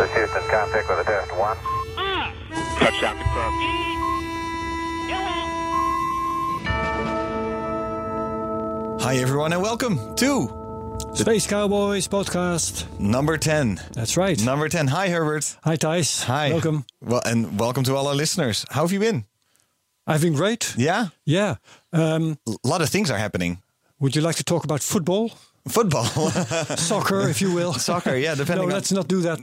This Houston, contact with a test one. Touchdown confirmed. Hi, everyone, and welcome to Space Cowboys podcast. number 10. That's right. Number 10. Hi, Herbert. Hi, Thijs. Hi. Welcome. Well, and welcome to all our listeners. How have you been? I've been great. Yeah? Yeah. Um, A lot of things are happening. would you like to talk about football? Football, Soccer, if you will. soccer, yeah, depending No, on. let's not do that.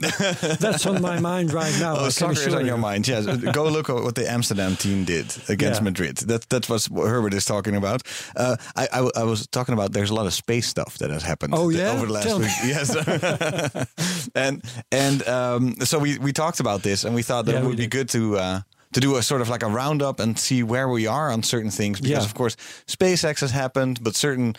That's on my mind right now. Oh, soccer is on your mind. Yes, go look at what the Amsterdam team did against Yeah. Madrid. That that was what Herbert is talking about. Uh, I, I I was talking about. There's a lot of space stuff that has happened. Oh, yeah? over the last Tell me. week. Yes, and and um, so we we talked about this, and we thought that Yeah, it would be good to. Uh, to do a sort of like a roundup and see where we are on certain things, because Yeah. of course SpaceX has happened, but certain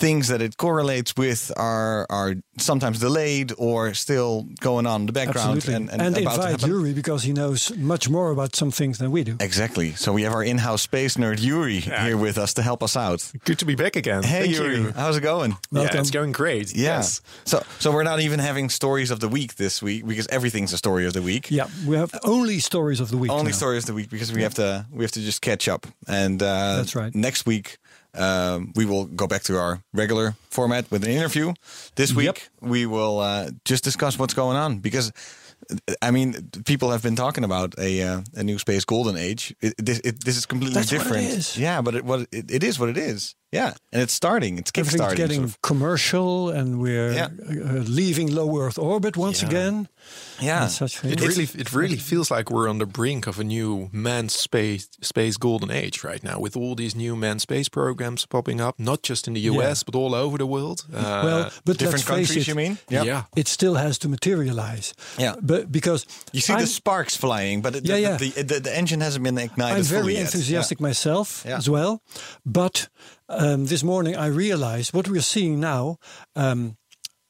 things that it correlates with are are sometimes delayed or still going on in the background Absolutely. and, And, and, about invite happen. Yuri because he knows much more about some things than we do. Exactly. So we have our in-house space nerd Yuri here with us to help us out. Good to be back again. Hey Thank Yuri, you. how's it going? Yeah, Welcome. it's going great. Yeah. Yes. So so we're not even having stories of the week this week because everything's a story of the week. Yeah, we have only stories of the week. Only now. story of the week because we have to we have to just catch up. And uh, That's right. Next week um, we will go back to our regular format with an interview. This week we will uh, just discuss what's going on because. I mean, people have been talking about a uh, a new space golden age. It, this, it, this is completely That's it different. is. Yeah, but it, what it, it is what it is. Yeah, and it's starting. It's Everything's kickstarting. getting sort of. commercial and we're Yeah. uh, leaving low Earth orbit once Yeah. again. Yeah, such. It really, it really feels like we're on the brink of a new manned space space golden age right now, with all these new manned space programs popping up, not just in the US Yeah. but all over the world. Uh, well, but different let's face countries. it, You mean? yeah. it still has to materialize. Yeah. but because You see I'm, the sparks flying, but it, Yeah, the, yeah. The, the, the engine hasn't been ignited I'm fully very yet. enthusiastic myself Yeah. as well. But um, this morning I realized what we're seeing now. Um,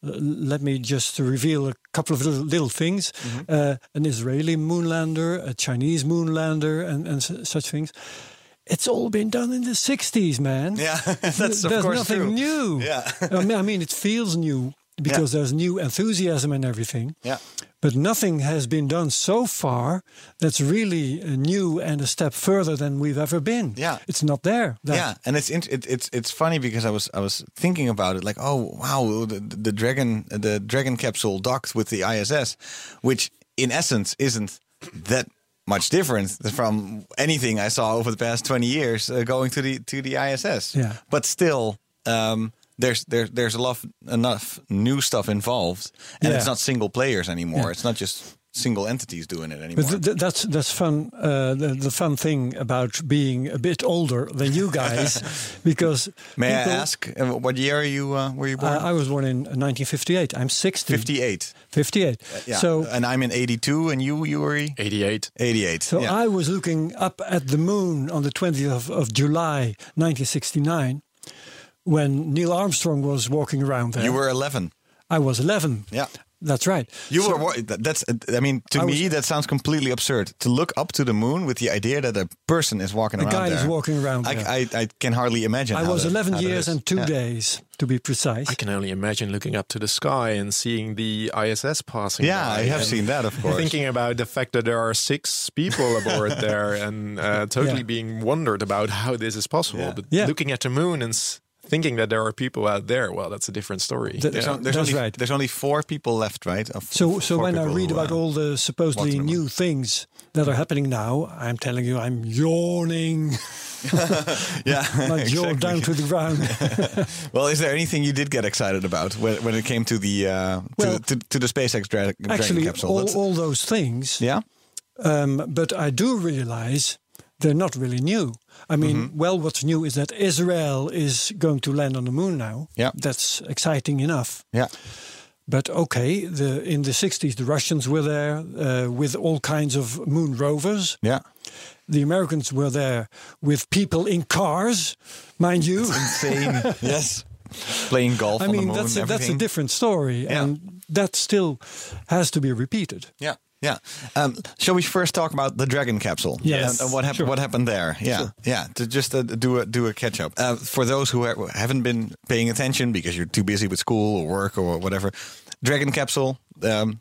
let me just reveal a couple of little, little things. Mm-hmm. Uh, an Israeli moonlander, a Chinese moonlander, and, and su- such things. It's all been done in the 60s, man. Yeah, that's of There's course nothing true. new. Yeah. I, mean, I mean, it feels new because there's new enthusiasm and everything. Yeah. But nothing has been done so far that's really uh, new and a step further than we've ever been. Yeah. It's not there. That- Yeah, and it's it, it's it's funny because I was I was thinking about it like oh wow the, the dragon the dragon capsule docked with the ISS, which in essence isn't that much different from anything I saw over the past twenty years uh, going to the to the ISS. Yeah. but still. Um, there's there's there's a lot enough new stuff involved, and Yeah. it's not single players anymore. Yeah. It's not just single entities doing it anymore. But th- th- that's that's fun. Uh, the, the fun thing about being a bit older than you guys, because May people- I ask uh, what year are you uh, were you born? Uh, I was born in 1958. I'm 60. 58. 58. Yeah. So and I'm in 82, and you, Yuri? 88. 88. So yeah. I was looking up at the moon on the 20th of, of July 1969 when Neil Armstrong was walking around there. you were 11. I was 11. Yeah. That's right. You So- were. That's. I mean, to I me, was- that sounds completely absurd. To look up to the moon with the idea that a person is walking A around guy is there. walking around I, there. I, I can hardly imagine. I was that- 11 years and two Yeah. days, to be precise. I can only imagine looking up to the sky and seeing the ISS passing. Yeah, by I have seen that, of course. Thinking about the fact that there are six people aboard there and uh, totally Yeah. being wondered about how this is possible. Yeah. But Yeah. looking at the moon and s- thinking that there are people out there, well, that's a different story. Th- There's, Yeah. on- there's That's only, right. There's only four people left, right? Of So, so when I read about uh, all the supposedly walked on new things that are happening now, I'm telling you, I'm yawning. yeah, My jaw exactly. down to the ground. Well, is there anything you did get excited about when, when it came to the uh, Well, to, to, to the SpaceX dra- Dragon Actually, capsule? all, all those things. yeah, Um, but I do realize they're not really new. I mean, Mm-hmm. well, what's new is that Israel is going to land on the moon now. Yeah. That's exciting enough. yeah, But okay, the, in the 60s, the Russians were there uh, with all kinds of moon rovers. Yeah. The Americans were there with people in cars, mind you. Insane. yes. Playing golf I on the mean, moon. that's a, that's a different story, Yeah. and that still has to be repeated. Yeah. Yeah. Um, shall we first talk about the Dragon capsule? Yes. And, and what happened? Sure. What happened there? Yeah. Sure. Yeah. To just uh, do a do a catch up uh, for those who ha- haven't been paying attention because you're too busy with school or work or whatever. Dragon capsule. Um,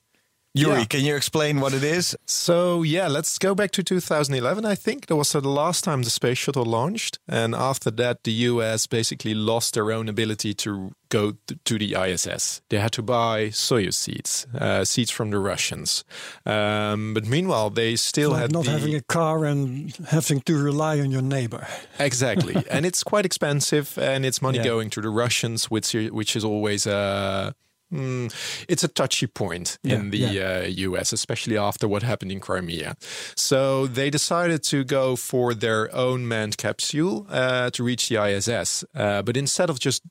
Yuri, Yeah. can you explain what it is? So yeah, let's go back to 2011. I think that was the last time the space shuttle launched, and after that, the U.S. basically lost their own ability to go th- to the ISS. They had to buy Soyuz seats, uh, seats from the Russians. Um, but meanwhile, they still like had not the, having a car and having to rely on your neighbor. Exactly, and it's quite expensive, and it's money Yeah. going to the Russians, which which is always a. mm, it's a touchy point in Yeah, the Uh, U.S., especially after what happened in Crimea. So they decided to go for their own manned capsule uh, to reach the ISS. Uh, but instead of just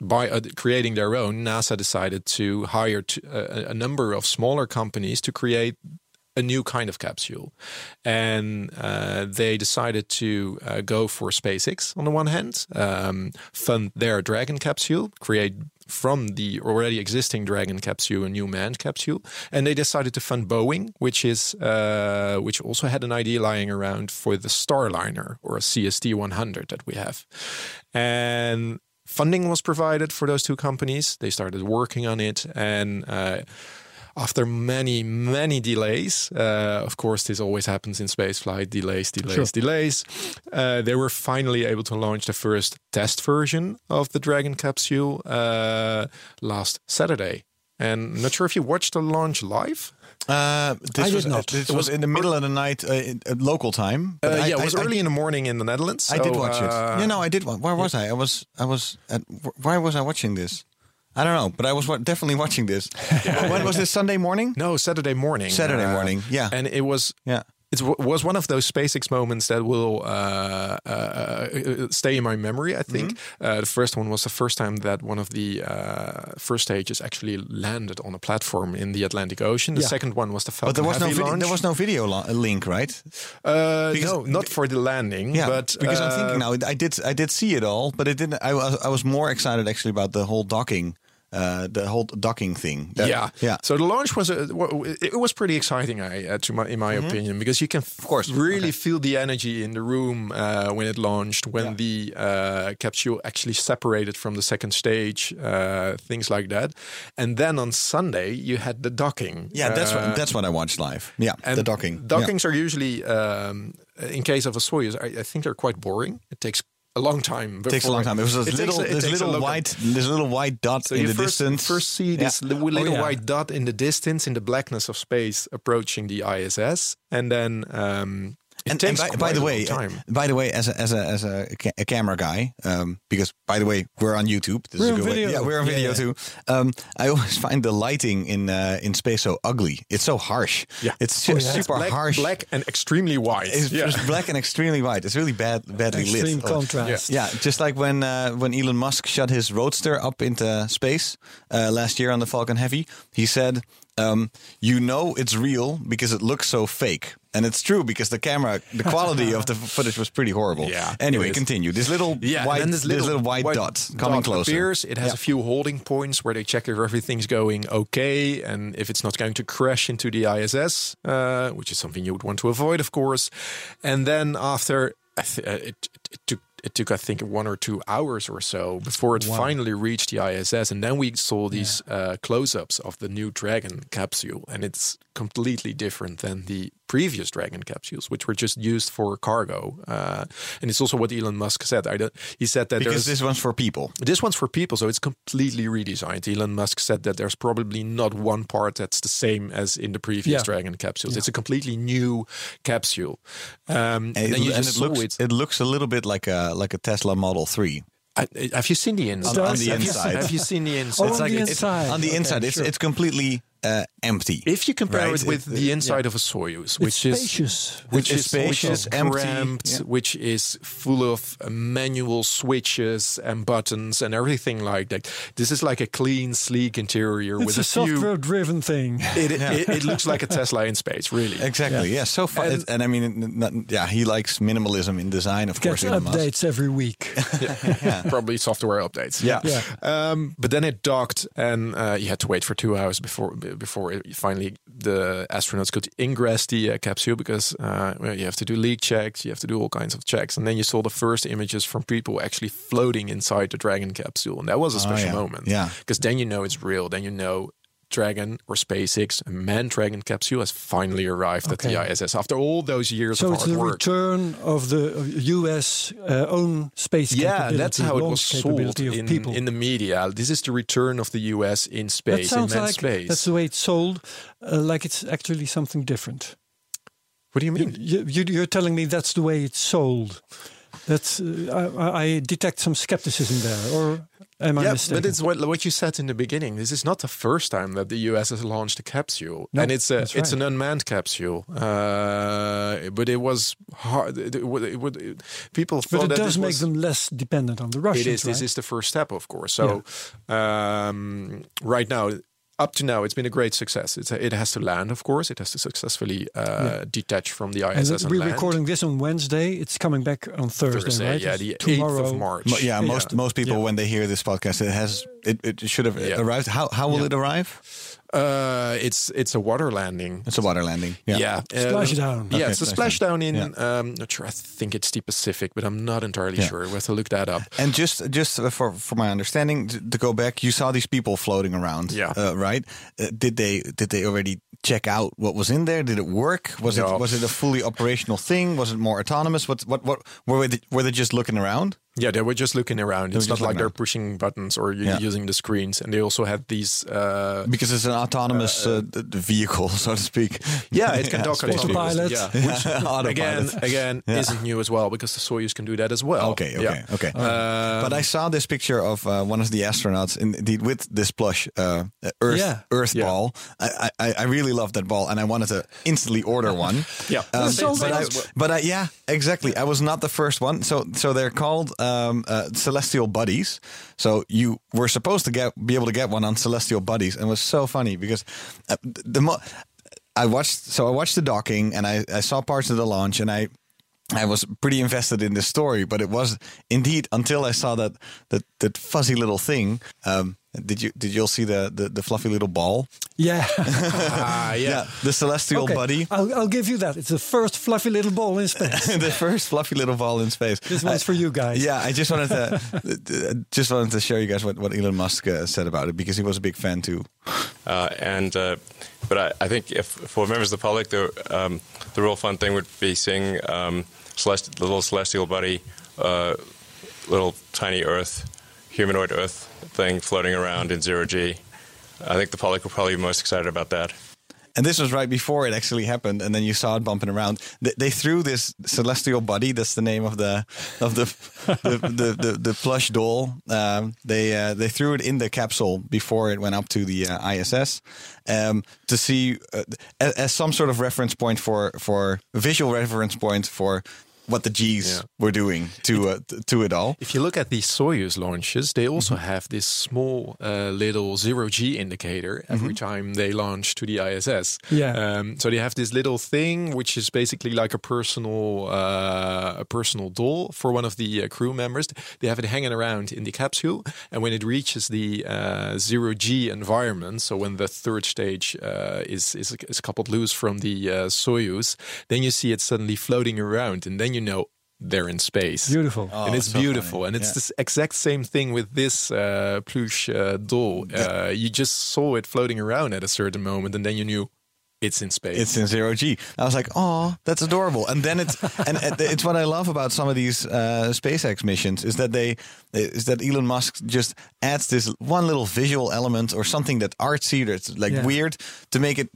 by uh, creating their own, NASA decided to hire t- a, a number of smaller companies to create a new kind of capsule. And uh, they decided to uh, go for SpaceX on the one hand, um, fund their Dragon capsule, create from the already existing Dragon capsule a new manned capsule, and they decided to fund Boeing, which is uh, which also had an idea lying around for the Starliner or a CST 100 that we have, and funding was provided for those two companies. They started working on it, and uh, after many, many delays, uh, of course, this always happens in spaceflight delays, delays, Sure. delays. Uh, they were finally able to launch the first test version of the Dragon capsule uh, last Saturday. And not sure if you watched the launch live. Uh, this I did was, not. This It was, was in the middle of the night, uh, in, uh, local time. Uh, I- yeah, it was I- I- early in the morning in the Netherlands. I did watch uh, it. Yeah, no, I did. Watch, Where was I? I was. I was. At, wh- why was I watching this? I don't know, but I was wa- definitely watching this. when was this? Sunday morning. No, Saturday morning. Saturday uh, morning, yeah. And it was Yeah. It was one of those SpaceX moments that will uh, uh, uh, stay in my memory. I think Mm-hmm. uh, the first one was the first time that one of the uh, first stages actually landed on a platform in the Atlantic Ocean. The Yeah. second one was the Falcon But there was no Heavy video, launch. there was no video lo- link, right? uh, no, not for the landing. Yeah, but because I'm uh, thinking now, I did I did see it all, but it didn't. I was I was more excited actually about the whole docking, uh, the whole docking thing. That- yeah, yeah. So the launch was a, it was pretty exciting, I uh, to my, in my opinion, because you can of course. really feel the energy in the room uh, when it launched, when the uh, capsule actually separated from the second stage, uh, things like that. And then on Sunday you had the docking. Yeah, that's Uh, what that's what I watched live. Yeah, and the docking. Dockings are usually, um, in case of a Soyuz, I, I think they're quite boring. It takes a long time. Yeah. Takes a long time. It was this It little, it this little white, this little white dot so in you the first, distance. first see this Yeah. little yeah. white dot in the distance, in the blackness of space, approaching the ISS, and then um, it And, and by, by the way, time. by the way, as a as a as a, ca- a camera guy, um, because by the way, we're on YouTube. This We're is a good way- video. Yeah, we're on video yeah. too. Um, I always find the lighting in uh, in space so ugly. It's so harsh. Yeah. it's Oh, yeah. super black, harsh. black and extremely white. It's yeah. just black and extremely white. It's really bad, badly Extreme lit. Oh, contrast. Yeah, just like when uh, when Elon Musk shot his Roadster up into space uh, last year on the Falcon Heavy, he said, um, "You know it's real because it looks so fake." And it's true because the camera, the quality of the footage was pretty horrible. Yeah, Anyway, continue. This little Yeah, white, then this little, white, dot coming dot closer. appears. It has Yeah. a few holding points where they check if everything's going okay and if it's not going to crash into the ISS, uh, which is something you would want to avoid, of course. And then after uh, it, it took. I think, one or two hours or so before it finally reached the ISS, and then we saw these uh, close-ups of the new Dragon capsule, and it's completely different than the previous Dragon capsules, which were just used for cargo. Uh, and it's also what Elon Musk said. I don't, he said that because this one's for people. this one's for people, so it's completely redesigned. Elon Musk said that there's probably not one part that's the same as in the previous Yeah. Dragon capsules. It's a completely new capsule. Um, and, And, it, and it looks it. it looks a little bit like a like a Tesla Model Three. I- have you seen the inside? On- on the have, you, inside. have you seen the inside? Oh, on the it's inside. on the Okay, inside. It's sure. it's completely uh, empty. If you compare Right. it with It- the inside yeah. of a Soyuz, It's which is spacious. which It's is spacious, which is empty, cramped, yeah. which is full of uh, manual switches and buttons and everything like that. This is like a clean, sleek interior It's with a, a, software-driven thing. It, it, it looks like a Tesla in space, really. Exactly. Yeah. so fun. And- And, I mean, n- n- yeah, he likes minimalism in design, of Gets course. Elon Musk. updates every week. Probably software updates. Yeah. Yeah. Um, but then it docked, and uh, you had to wait for two hours before before it, finally the astronauts could ingress the uh, capsule because uh, well, you have to do leak checks, you have to do all kinds of checks, and then you saw the first images from people actually floating inside the Dragon capsule, and that was a special Oh, yeah. moment. Yeah. because then you know it's real. Then you know. Dragon or SpaceX, a manned Dragon capsule has finally arrived at the ISS after all those years So of hard work. So it's the return of the U.S. Uh, own space Yeah, that's how it was sold in, people. in the media. This is the return of the US in that space, in manned like space. that's the way it's sold, uh, like it's actually something different. what do you mean? You, you, you're telling me that's the way it's sold. That's uh, I, I detect some skepticism there, or am I yeah, mistaken? but it's what, what you said in the beginning. This is not the first time that the US has launched a capsule, No, and it's a that's it's an unmanned capsule. Uh, but it was hard. It, it, it, would- people but thought it does make was, them less dependent on the Russians. It is. This is the first step, of course. So, um, right now, up to now, it's been a great success. It's a, it has to land, of course. It has to successfully uh, detach from the And ISS and, we're land. recording this on Wednesday. It's coming back on Thursday, Thursday, right? yeah, the tomorrow. eighth of March. Mo- yeah, most most people Yeah. when they hear this podcast, it has it, it should have Yeah. arrived. How how will Yeah. it arrive? Uh, it's it's a water landing. It's a water landing. Yeah. Yeah, Splashdown. Yeah, Okay, it's a splashdown. splashdown in. Yeah. Um, not sure. I think it's the Pacific, but I'm not entirely Yeah. sure. We have to look that up. And just just for for my understanding, to go back, you saw these people floating around. Yeah. Uh, right. Uh, did they did they already check out what was in there? Did it work? Was No. it was it a fully operational thing? Was it more autonomous? What what what were they were they just looking around? Yeah, they were just looking around. were It's not like they're around. pushing buttons or Yeah. using the screens. And they also had these. Uh, Because it's an autonomous uh, d- d- vehicle, so to speak. yeah, it can dock on Autopilot. Yeah, which again, Autopilot. again isn't new as well because the Soyuz can do that as well. Okay, okay, Yeah. okay. Um, but I saw this picture of uh, one of the astronauts, indeed, with this plush uh, Earth Yeah. Earth Yeah. ball. I, I I really love that ball, and I wanted to instantly order one. Yeah. Um, sold but, I, but I, yeah, exactly. I was not the first one. So so they're called um, uh, Celestial Buddies. So you were supposed to get be able to get one on Celestial Buddies, and it was so funny because uh, the mo- I watched. So I watched the docking, and I, I saw parts of the launch, and I I was pretty invested in this story, but it was indeed until I saw that that that fuzzy little thing. Um, did you did you all see the, the the fluffy little ball? Yeah. Ah, yeah. the celestial okay. buddy, I'll, I'll give you that. It's the first fluffy little ball in space. the first fluffy little ball in space. this one's for you guys. Yeah, I just wanted to just wanted to show you guys what, what Elon Musk uh, said about it because he was a big fan too. Uh, and uh, but I, I think if for members of the public, the um, the real fun thing would be seeing um, celest- little celestial buddy, uh, little tiny Earth, humanoid Earth thing floating around in zero G. I think the public will probably be most excited about that. And this was right before it actually happened, and then you saw it bumping around. They, they threw this celestial buddy. That's the name of the of the the, the, the, the plush doll. Um, they uh, they threw it in the capsule before it went up to the uh, ISS um, to see uh, as, as some sort of reference point for for visual reference point for what the G's Yeah. were doing to uh, to it all. If you look at the Soyuz launches, they also Mm-hmm. have this small uh, little zero G indicator every Mm-hmm. time they launch to the ISS. Yeah. Um, so they have this little thing, which is basically like a personal uh, a personal doll for one of the uh, crew members. They have it hanging around in the capsule, and when it reaches the uh, zero G environment, so when the third stage uh, is, is is coupled loose from the uh, Soyuz, then you see it suddenly floating around, and then you know they're in space Beautiful. Oh, and it's so beautiful. funny. And it's Yeah. the exact same thing with this uh, plush uh, doll. Uh, you just saw it floating around at a certain moment, and then you knew it's in space. It's in zero G. I was like, oh, that's adorable. And then it's and it's what I love about some of these uh, SpaceX missions is that they is that Elon Musk just adds this one little visual element or something that artsy that's like Yeah. weird to make it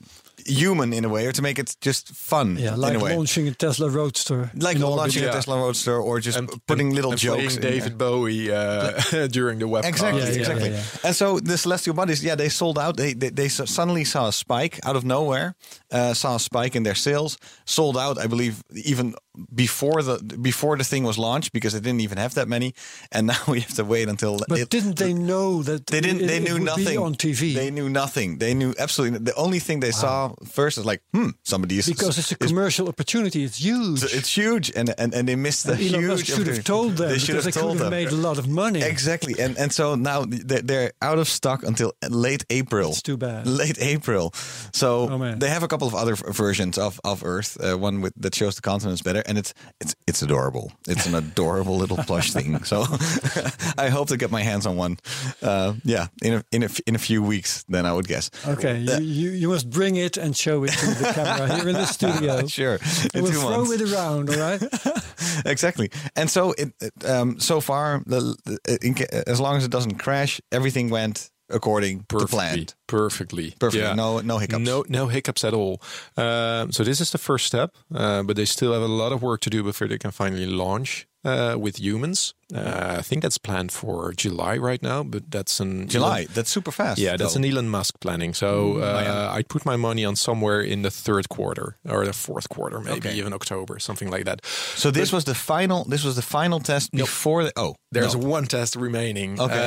human in a way, or to make it just fun Yeah, in like a way. launching a Tesla Roadster. like in orbit. launching a. Tesla Roadster, or just And- putting and- little and jokes. playing in David. Bowie uh, during the webcast. Exactly, Yeah, yeah, exactly. yeah, And so the celestial bodies, yeah, they sold out. They they, they suddenly saw a spike out of nowhere. Uh, saw a spike in their sales. Sold out, I believe, even before the before the thing was launched because they didn't even have that many. And now we have to wait until. But it- didn't they know that They didn't. it- They it knew would be nothing on TV? They knew nothing. They knew absolutely. The only thing they saw first is like, hmm, somebody is because it's a is- commercial opportunity. It's huge. It's huge, and and, and they missed the Elon huge. Musk should have told them They should have they told could have them. made a lot of money. Exactly, and and so now they're, they're out of stock until late April. It's too bad. Late April. So Oh, they have a couple of other versions of of Earth. Uh, one with that shows the continents better, and it's it's it's adorable. It's an adorable little plush thing. So I hope to get my hands on one. Uh, yeah, in a, in a in a few weeks, then I would guess. Okay, you, you, you must bring it and show it to the camera here in the studio. Sure, And in we'll two throw months. it around, all right? exactly. And so it, it, um, so far, the, the- in, as long as it doesn't crash, everything went according to plan. perfectly, Perfectly. Yeah. No no hiccups. No, no hiccups at all. Um, so this is the first step, uh, but they still have a lot of work to do before they can finally launch uh, with humans. Uh, I think that's planned for July right now, but that's an July. Elon- That's super fast. yeah, that's though. an Elon Musk planning. So uh, yeah. I'd put my money on somewhere in the third quarter or the fourth quarter, maybe Okay. even October, something like that. So this was the final. This was the final test before. The, oh, There's no. one test remaining. Okay.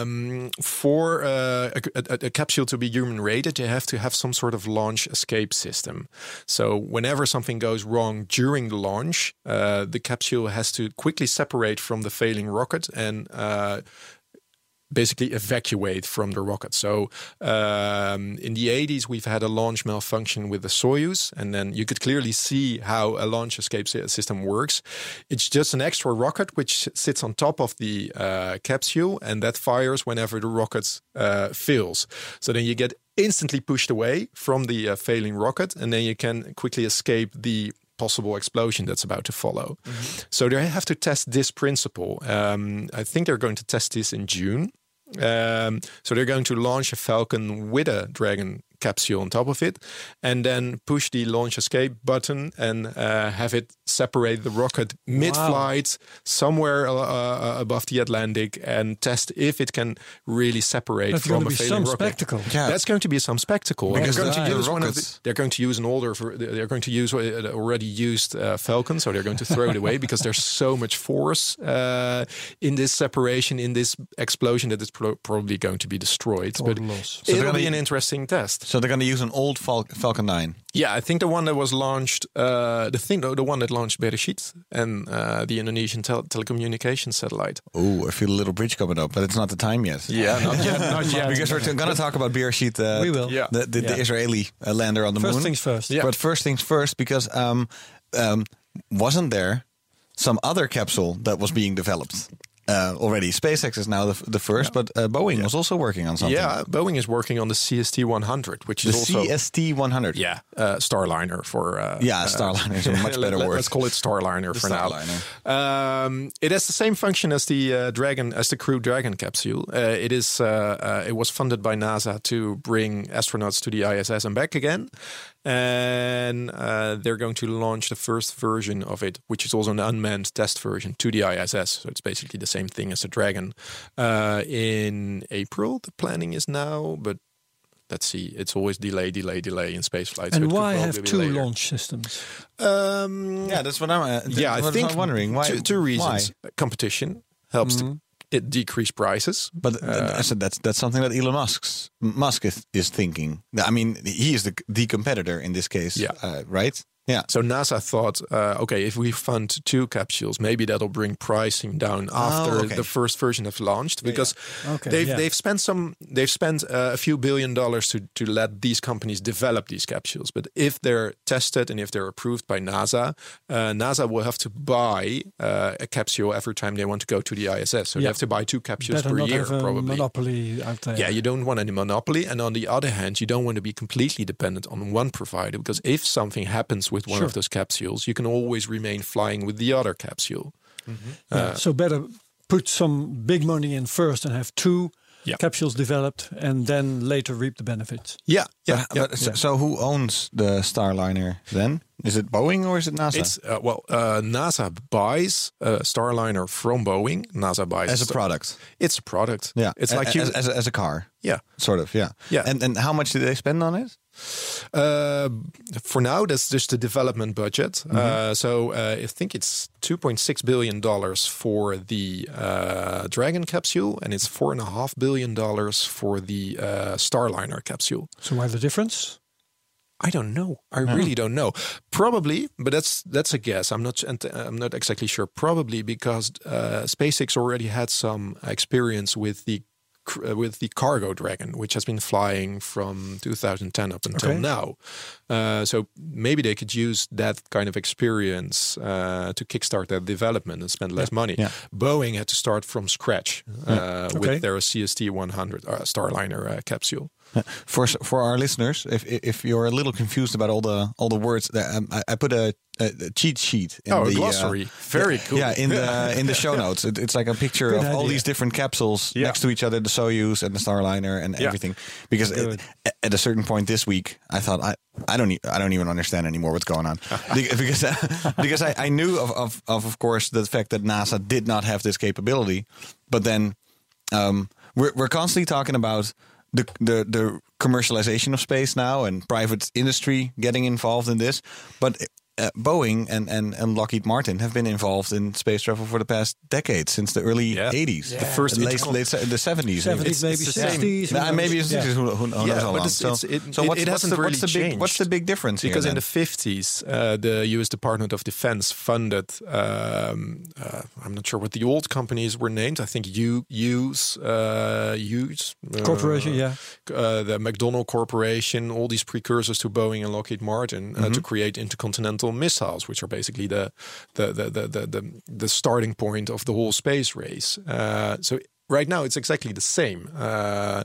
Um, for uh, a, a, a capsule to be human rated, you have to have some sort of launch escape system. So whenever something goes wrong during the launch, uh, the capsule has to quickly separate from the failing rocket and. Uh, basically evacuate from the rocket. So um, in the 80s, we've had a launch malfunction with the Soyuz, and then you could clearly see how a launch escape system works. It's just an extra rocket which sits on top of the uh, capsule, and that fires whenever the rocket uh, fails. So then you get instantly pushed away from the uh, failing rocket, and then you can quickly escape the possible explosion that's about to follow. So they have to test this principle. Um, I think they're going to test this in June. Um, so they're going to launch a Falcon with a Dragon capsule on top of it, and then push the launch escape button and uh, have it separate the rocket mid-flight somewhere uh, uh, above the Atlantic, and test if it can really separate That's from a be failing some rocket. spectacle. Yeah. That's going to be some spectacle. Because they're going to the use one of the, they're going to use an older they're going to use uh, already used uh, Falcon, so they're going to throw it away because there's so much force uh, in this separation, in this explosion that it's pro- probably going to be destroyed. but loss. they're it'll gonna- be an interesting test. So they're going to use an old Fal- Falcon 9. Yeah, I think the one that was launched, uh, the thing, the one that launched Bereshit and uh, the Indonesian tel- telecommunications satellite. Oh, I feel a little bridge coming up, but it's not the time yet. Yeah, not yet, not yet. because we're going to talk about Bereshit, uh, We will. Yeah. the, the, the Israeli uh, lander on the First moon. things first. Yeah. But first things first, because um, um, wasn't there some other capsule that was being developed uh, already? SpaceX is now the, the first, but uh, Boeing was also working on something. Yeah, Boeing is working on the CST 100, which the is also CST 100. yeah uh, Starliner for uh, Yeah, Starliner is a much better let, word. Let's call it Starliner The for Starliner. now. Um, it has the same function as the uh, Dragon, as the Crew Dragon capsule. Uh, it is uh, uh, it was funded by NASA to bring astronauts to the ISS and back again, and uh, they're going to launch the first version of it, which is also an unmanned test version, to the ISS. So it's basically the same thing as the Dragon. Uh, in April, the planning is now, but. Let's see. It's always delay, delay, delay in space flights. so it And could why have two later. launch systems? Um, Yeah, that's what I'm. Uh, yeah, I what think I'm wondering why. Two, two reasons: Why? competition helps to it decrease prices. But uh, I said that's that's something that Elon Musk's Musk is, is thinking. I mean, he is the the competitor in this case. Yeah. uh, right. Yeah. So NASA thought, uh, okay, if we fund two capsules, maybe that'll bring pricing down after Oh, okay. the first version has launched, because Okay, they've yeah. they've spent some they've spent uh, a few billion dollars to to let these companies develop these capsules. But if they're tested and if they're approved by NASA, uh, NASA will have to buy uh, a capsule every time they want to go to the ISS. So they Yeah. have to buy two capsules Better per year, probably. monopoly out there. Yeah, you don't want any monopoly. And on the other hand, you don't want to be completely dependent on one provider because if something happens with one Sure. of those capsules, you can always remain flying with the other capsule. Yeah, so better put some big money in first and have two Yeah. capsules developed and then later reap the benefits. Yeah, yeah. But- yeah. but so, so who owns the Starliner then? Is it Boeing or is it NASA? It's uh, well, uh, NASA buys a Starliner from Boeing. NASA buys as a Star- product. It's a product. Yeah, it's A- like you. as, as, a, as a car. yeah, Sort of, yeah. Yeah. And and how much did they spend on it? Uh, for now, that's just the development budget. Uh, so uh, I think it's 2.6 billion dollars for the uh, Dragon capsule, and it's four and a half billion dollars for the uh, Starliner capsule. So why the difference? I don't know. I really don't know. Probably, but that's that's a guess. I'm not. I'm not exactly sure. Probably because uh, SpaceX already had some experience with the with the cargo Dragon, which has been flying from 2010 up until Okay. now. Uh, so maybe they could use that kind of experience uh, to kickstart their development and spend less money. Yeah. Boeing had to start from scratch uh, Okay. with their CST 100 uh, Starliner uh, capsule. For for our listeners, if if you're a little confused about all the all the words, that, um, I, I put a, a, a cheat sheet. In Oh, a the, uh, glossary. Very cool. Yeah, in the in the show notes, it, it's like a picture Good of all these different capsules Yeah. next to each other, the Soyuz and the Starliner and Yeah. everything. Because it- at a certain point this week, I thought I I don't e- I don't even understand anymore what's going on Be- because because I, I knew of, of of of course the fact that NASA did not have this capability, but then um, we're we're constantly talking about the the the commercialization of space now and private industry getting involved in this, but. Uh, Boeing and, and, and Lockheed Martin have been involved in space travel for the past decade, since the early Yeah. 80s. The first late, internal- late, se- the 70s. 70s, It's- maybe it's the same. 60s, who Nah, maybe it's Yeah. 60s. Who, who, who knows Yeah, how but long. it's- so, it's- it- so it- what's, it what's, hasn't the, really what's, the big, what's the big difference because here? in the 50s, uh, the U.S. Department of Defense funded. Um, uh, I'm not sure what the old companies were named. I think U Hughes, uh, Hughes uh, Corporation, yeah. uh, the McDonnell Corporation, all these precursors to Boeing and Lockheed Martin uh, to create intercontinental missiles, which are basically the the the the the, the, the starting point of the whole space race. Uh, so right now, it's exactly the same. Uh,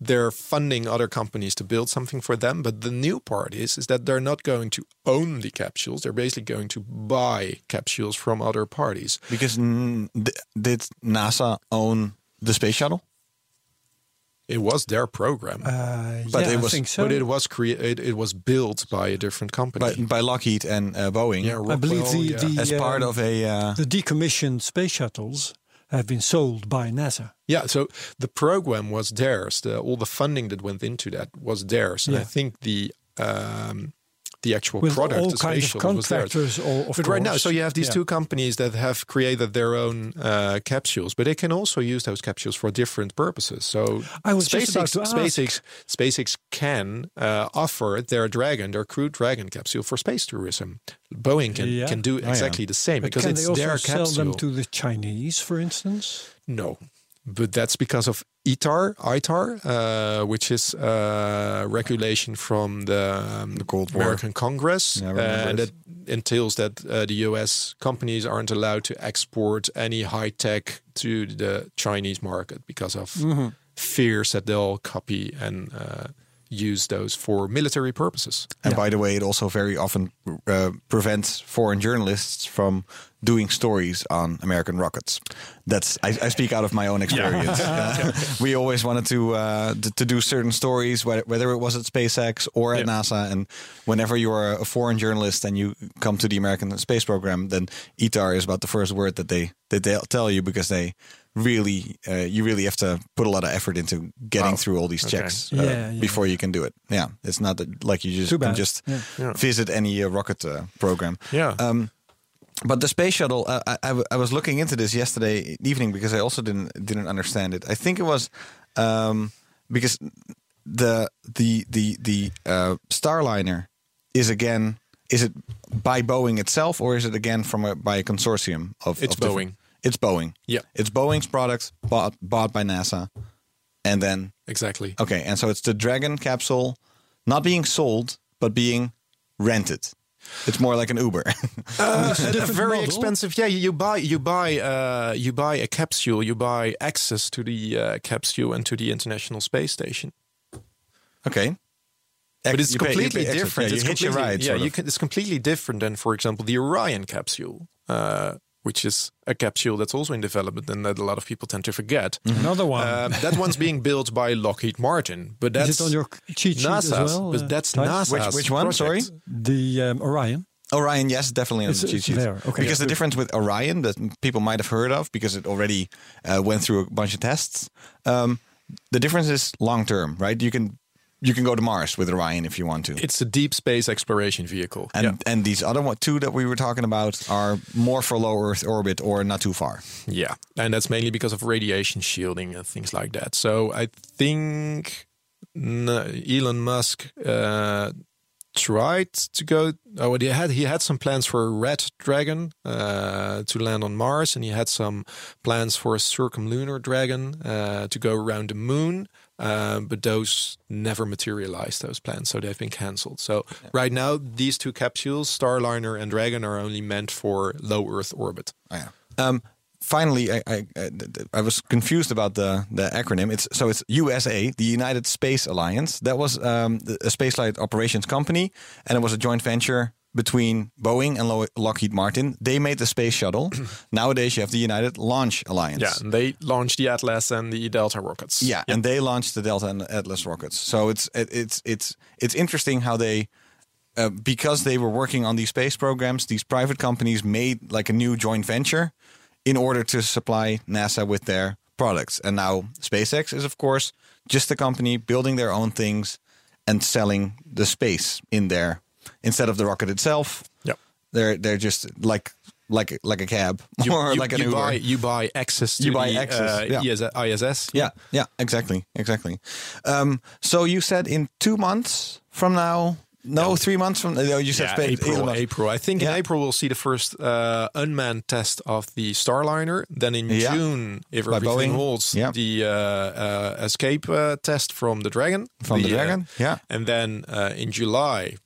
they're funding other companies to build something for them, but the new part is is that they're not going to own the capsules. They're basically going to buy capsules from other parties. Because did NASA own the space shuttle? It was their program. Uh, But yeah, it I was- think so. But it was created. It was built by a different company. By, by Lockheed and uh, Boeing yeah, I believe Rockwell, the, yeah. the as part um, of a. Uh, the decommissioned space shuttles have been sold by NASA. Yeah, so the program was theirs. The, all the funding that went into that was theirs, and I think the um, the actual With product, all the kinds of shuttle was theirs. contractors, all- of but right now, so you have these Yeah. two companies that have created their own uh, capsules, but they can also use those capsules for different purposes. So I was just about to ask. SpaceX, SpaceX can uh, offer their Dragon, their Crew Dragon capsule for space tourism. Boeing can Yeah. can do yeah. exactly the same But because can it's they also their sell capsule. them to the Chinese, for instance? No, but that's because of ITAR, ITAR, uh, which is uh, regulation from the, um, Cold War. American Congress, Yeah, I and it. that entails that uh, the U.S. companies aren't allowed to export any high tech to the Chinese market because of Mm-hmm. fears that they'll copy and uh, use those for military purposes. and by the way, it also very often uh, prevents foreign journalists from doing stories on American rockets. That's I, I speak out of my own experience. Uh, we always wanted to, uh, to to do certain stories, whether, whether it was at SpaceX or at Yeah. NASA. And whenever you're a foreign journalist and you come to the American space program, then ITAR is about the first word that they that they tell you because they really uh, you really have to put a lot of effort into getting Wow. through all these Okay. checks uh, Yeah, yeah. before you can do it. Yeah, it's not that, like you just can just Yeah. Yeah. visit any uh, rocket uh, program. Yeah. Um, but the space shuttle, uh, I, I, w- I was looking into this yesterday evening because I also didn't didn't understand it. I think it was um, because the the the the uh, Starliner is again is it by Boeing itself or is it again from a, by a consortium of It's of different- Boeing. It's Boeing. Yeah. it's Boeing's products bought bought by NASA, and then Exactly. Okay, and so it's the Dragon capsule not being sold, but being rented. It's more like an Uber. Uh, a very model. expensive. Yeah, you, you buy you buy uh, you buy a capsule. You buy access to the uh, capsule and to the International Space Station. okay. But it's You pay- you completely pay different. Yeah, it's you hitch a completely, ride. Yeah, you can, it's completely different than, for example, the Orion capsule, uh, which is a capsule that's also in development and that a lot of people tend to forget. Another one. Um, that one's being built by Lockheed Martin, but that's Is it on your cheat sheet NASA's. as well? but uh, that's Thijs? NASA's Which- which one? Sorry? The um, Orion. Orion, yes, definitely on It's- the cheat sheet. Okay, because yeah, the difference with Orion that people might have heard of because it already uh, went through a bunch of tests. Um, the difference is long term, right? You can you can go to Mars with Orion if you want to. It's a deep space exploration vehicle. and yeah. and these other one, two that we were talking about are more for low Earth orbit or not too far. Yeah, and that's mainly because of radiation shielding and things like that. So I think Elon Musk uh, tried to go. Oh, he had he had some plans for a red dragon uh, to land on Mars, and he had some plans for a circumlunar dragon uh, to go around the moon. Uh, but those never materialized. Those plans, so they've been cancelled. So right now, these two capsules, Starliner and Dragon, are only meant for low Earth orbit. Oh, yeah. Um, finally, I, I I I was confused about the the acronym. It's so it's USA, the United Space Alliance. That was um, a spaceflight operations company, and it was a joint venture between Boeing and Lo- Lockheed Martin. They made the space shuttle. Nowadays, you have the United Launch Alliance. Yeah, and they launched the Atlas and the Delta rockets. Yeah, and they launched the Delta and Atlas rockets. So it's it, it's it's it's interesting how they. Uh, because they were working on these space programs, these private companies made like a new joint venture in order to supply NASA with their products. And now SpaceX is, of course, just a company building their own things and selling the space in there instead of the rocket itself. Yep. They're they're just like like like a cab You, or you- like an you Uber. buy you buy access to You buy the, access, uh, yeah. ISS. Yeah, yeah, exactly, exactly. Um, so you said in two months from now, no, three months from. No, you said Yeah, April. April. I think Yeah. in April we'll see the first uh, unmanned test of the Starliner. Then in Yeah. June, if By everything Boeing. holds, the uh, uh, escape uh, test from the Dragon. From the uh, Dragon, yeah. And then uh, in July,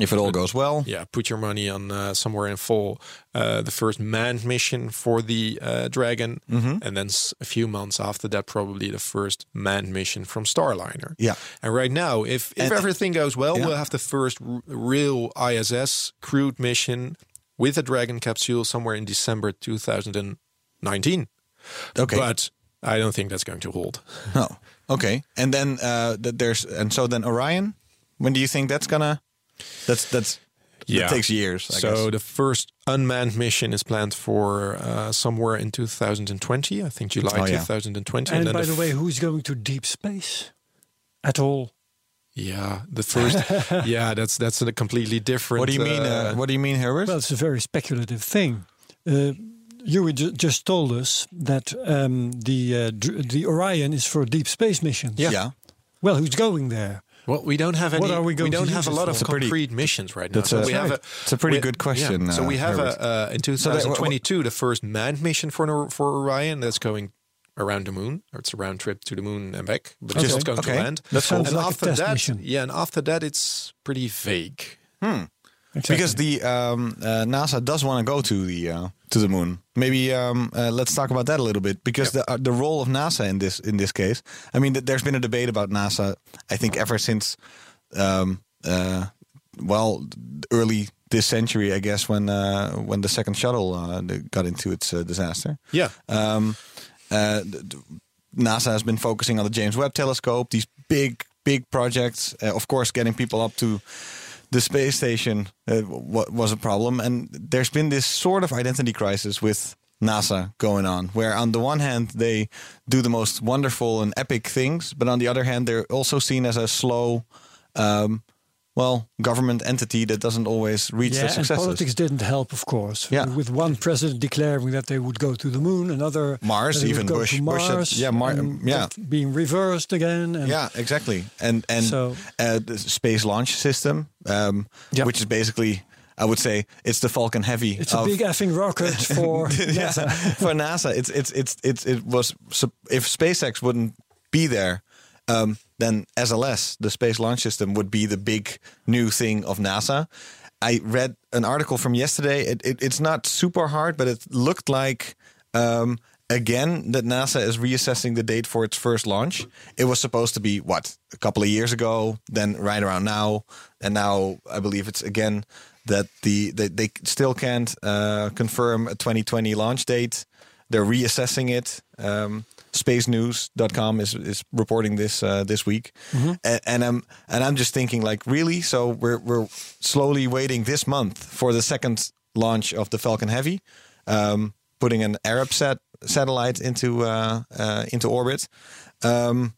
If it all goes well, yeah, put your money on uh, somewhere in fall. Uh, the first manned mission for the uh, Dragon, Mm-hmm. and then s- a few months after that, probably the first manned mission from Starliner. Yeah. And right now, if if And- everything goes well, Yeah. we'll have the first r- real ISS crewed mission with a Dragon capsule somewhere in December 2019. okay. But I don't think that's going to hold. no, okay. And then uh, th- there's and so then Orion. When do you think that's gonna? That's that's. That takes years. I so guess. the first unmanned mission is planned for uh, somewhere in 2020. I think July Oh, yeah. 2020. And then by the the way, who's going to deep space at all? Yeah, the first. yeah, that's that's a completely different. what do you mean? Uh, what do you mean, Herbert? Well, it's a very speculative thing. Uh, you ju- just told us that um, the uh, the Orion is for deep space missions. yeah. Well, who's going there? Well, we don't have any. What are we going to don't have a lot of a pretty- concrete missions right now. That's so a- we have a. It's a pretty we- good question, yeah, so uh, we have Herbert. a uh, in So that- 2022 the first manned mission for for Orion that's going around the moon. Or it's a round trip to the moon and back, but it's Okay. not going Okay. to land. That sounds and like a after test that, mission. yeah, and after that it's pretty vague. Exactly. Because the um, uh, NASA does want to go to the uh, to the moon. Maybe um, uh, let's talk about that a little bit. Because the uh, the role of NASA in this in this case, I mean, th- there's been a debate about NASA. I think ever since, um, uh, well, early this century, I guess, when uh, when the second shuttle uh, got into its uh, disaster. Yeah. Um, uh, NASA has been focusing on the James Webb Telescope, these big, big projects. Uh, of course, getting people up to the space station uh, wa- was a problem. And there's been this sort of identity crisis with NASA going on, where on the one hand, they do the most wonderful and epic things, but on the other hand, they're also seen as a slow, um, well, government entity that doesn't always reach yeah, their and politics didn't help, of course. Yeah. With one president declaring that they would go to the moon, another Mars, even Bush- to Bush Mars, yeah, Mar- and yeah. being reversed again. And Yeah, exactly. And and So- uh, the space launch system, um, Yeah. which is basically, I would say, it's the Falcon Heavy. It's a big effing rocket for yeah, NASA. for NASA. It's it's it's it's it was if SpaceX wouldn't be there, um, then SLS, the Space Launch System, would be the big new thing of NASA. I read an article from yesterday. It, it, it's not super hard, but it looked like um, again that NASA is reassessing the date for its first launch. It was supposed to be what a couple of years ago, then right around now, and now I believe it's again that the they, they still can't uh, confirm a 2020 launch date. They're reassessing it. Um, SpaceNews.com is is reporting this uh, this week, and, and I'm and I'm just thinking like really. So we're we're slowly waiting this month for the second launch of the Falcon Heavy, um, putting an Arabsat satellite into uh, uh, into orbit. Um,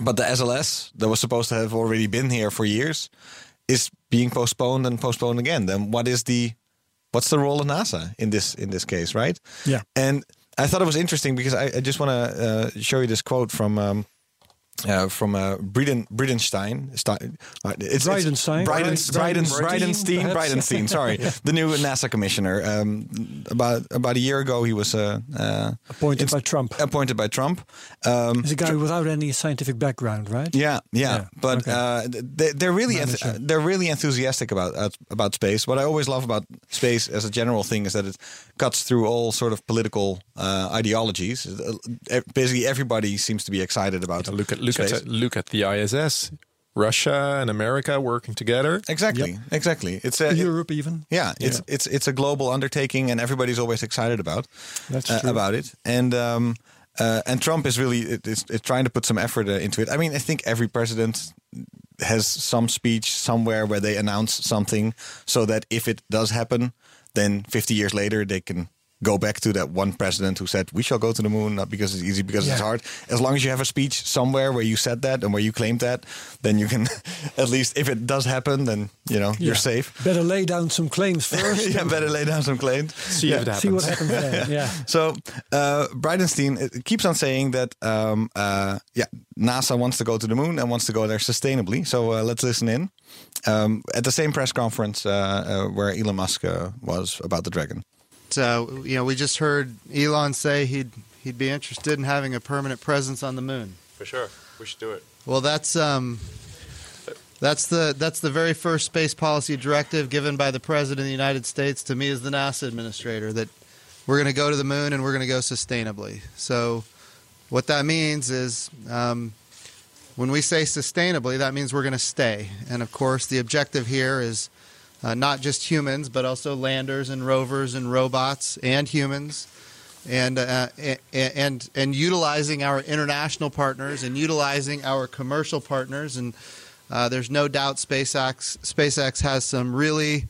but the SLS that was supposed to have already been here for years is being postponed and postponed again. Then what is the what's the role of NASA in this in this case, right? Yeah. And I thought it was interesting because I, I just want to uh, show you this quote from. Um, uh, from uh, Brieden, Bridenstine. Stein, uh, it's, Bridenstine. Bridens, Bridens, Bridenstine, Bridenstine, sorry. The new NASA commissioner. Um, about about a year ago, he was uh, uh, Appointed by Trump. appointed by Trump. Um, He's a guy without any scientific background, right? yeah, yeah, Yeah, but okay. uh, they, they're really Manager. they're really enthusiastic about uh, about space. What I always love about space as a general thing is that it cuts through all sort of political uh, ideologies. Uh, Basically, everybody seems to be excited about Look at look space. at look at the ISS. Russia and America working together. exactly, exactly. It's a, Europe even. Yeah, it's it's it's a global undertaking, and everybody's always excited about That's uh, about it. And um, uh, and Trump is really it- is, is trying to put some effort uh, into it. I mean, I think every president has some speech somewhere where they announce something, so that if it does happen, then 50 years later they can go back to that one president who said we shall go to the moon not because it's easy because it's hard as long as you have a speech somewhere where you said that and where you claimed that then you can at least if it does happen then you know you're safe Better lay down some claims first. yeah, better lay down some claims. See if it happens. See what happens then. Yeah. So uh, Bridenstine keeps on saying that um, uh, yeah, NASA wants to go to the moon and wants to go there sustainably. So uh, let's listen in um, at the same press conference uh, uh, where Elon Musk uh, was about the Dragon. Uh, you know, we just heard Elon say he'd he'd be interested in having a permanent presence on the moon. For sure. We should do it. Well, that's um, that's the that's the very first space policy directive given by the president of the United States to me as the NASA administrator that we're going to go to the moon and we're going to go sustainably. So, what that means is. Um, when we say sustainably, that means we're going to stay. And of course, the objective here is uh, not just humans, but also landers and rovers and robots and humans, and uh, a- a- and and utilizing our international partners and utilizing our commercial partners. And uh, there's no doubt SpaceX SpaceX has some really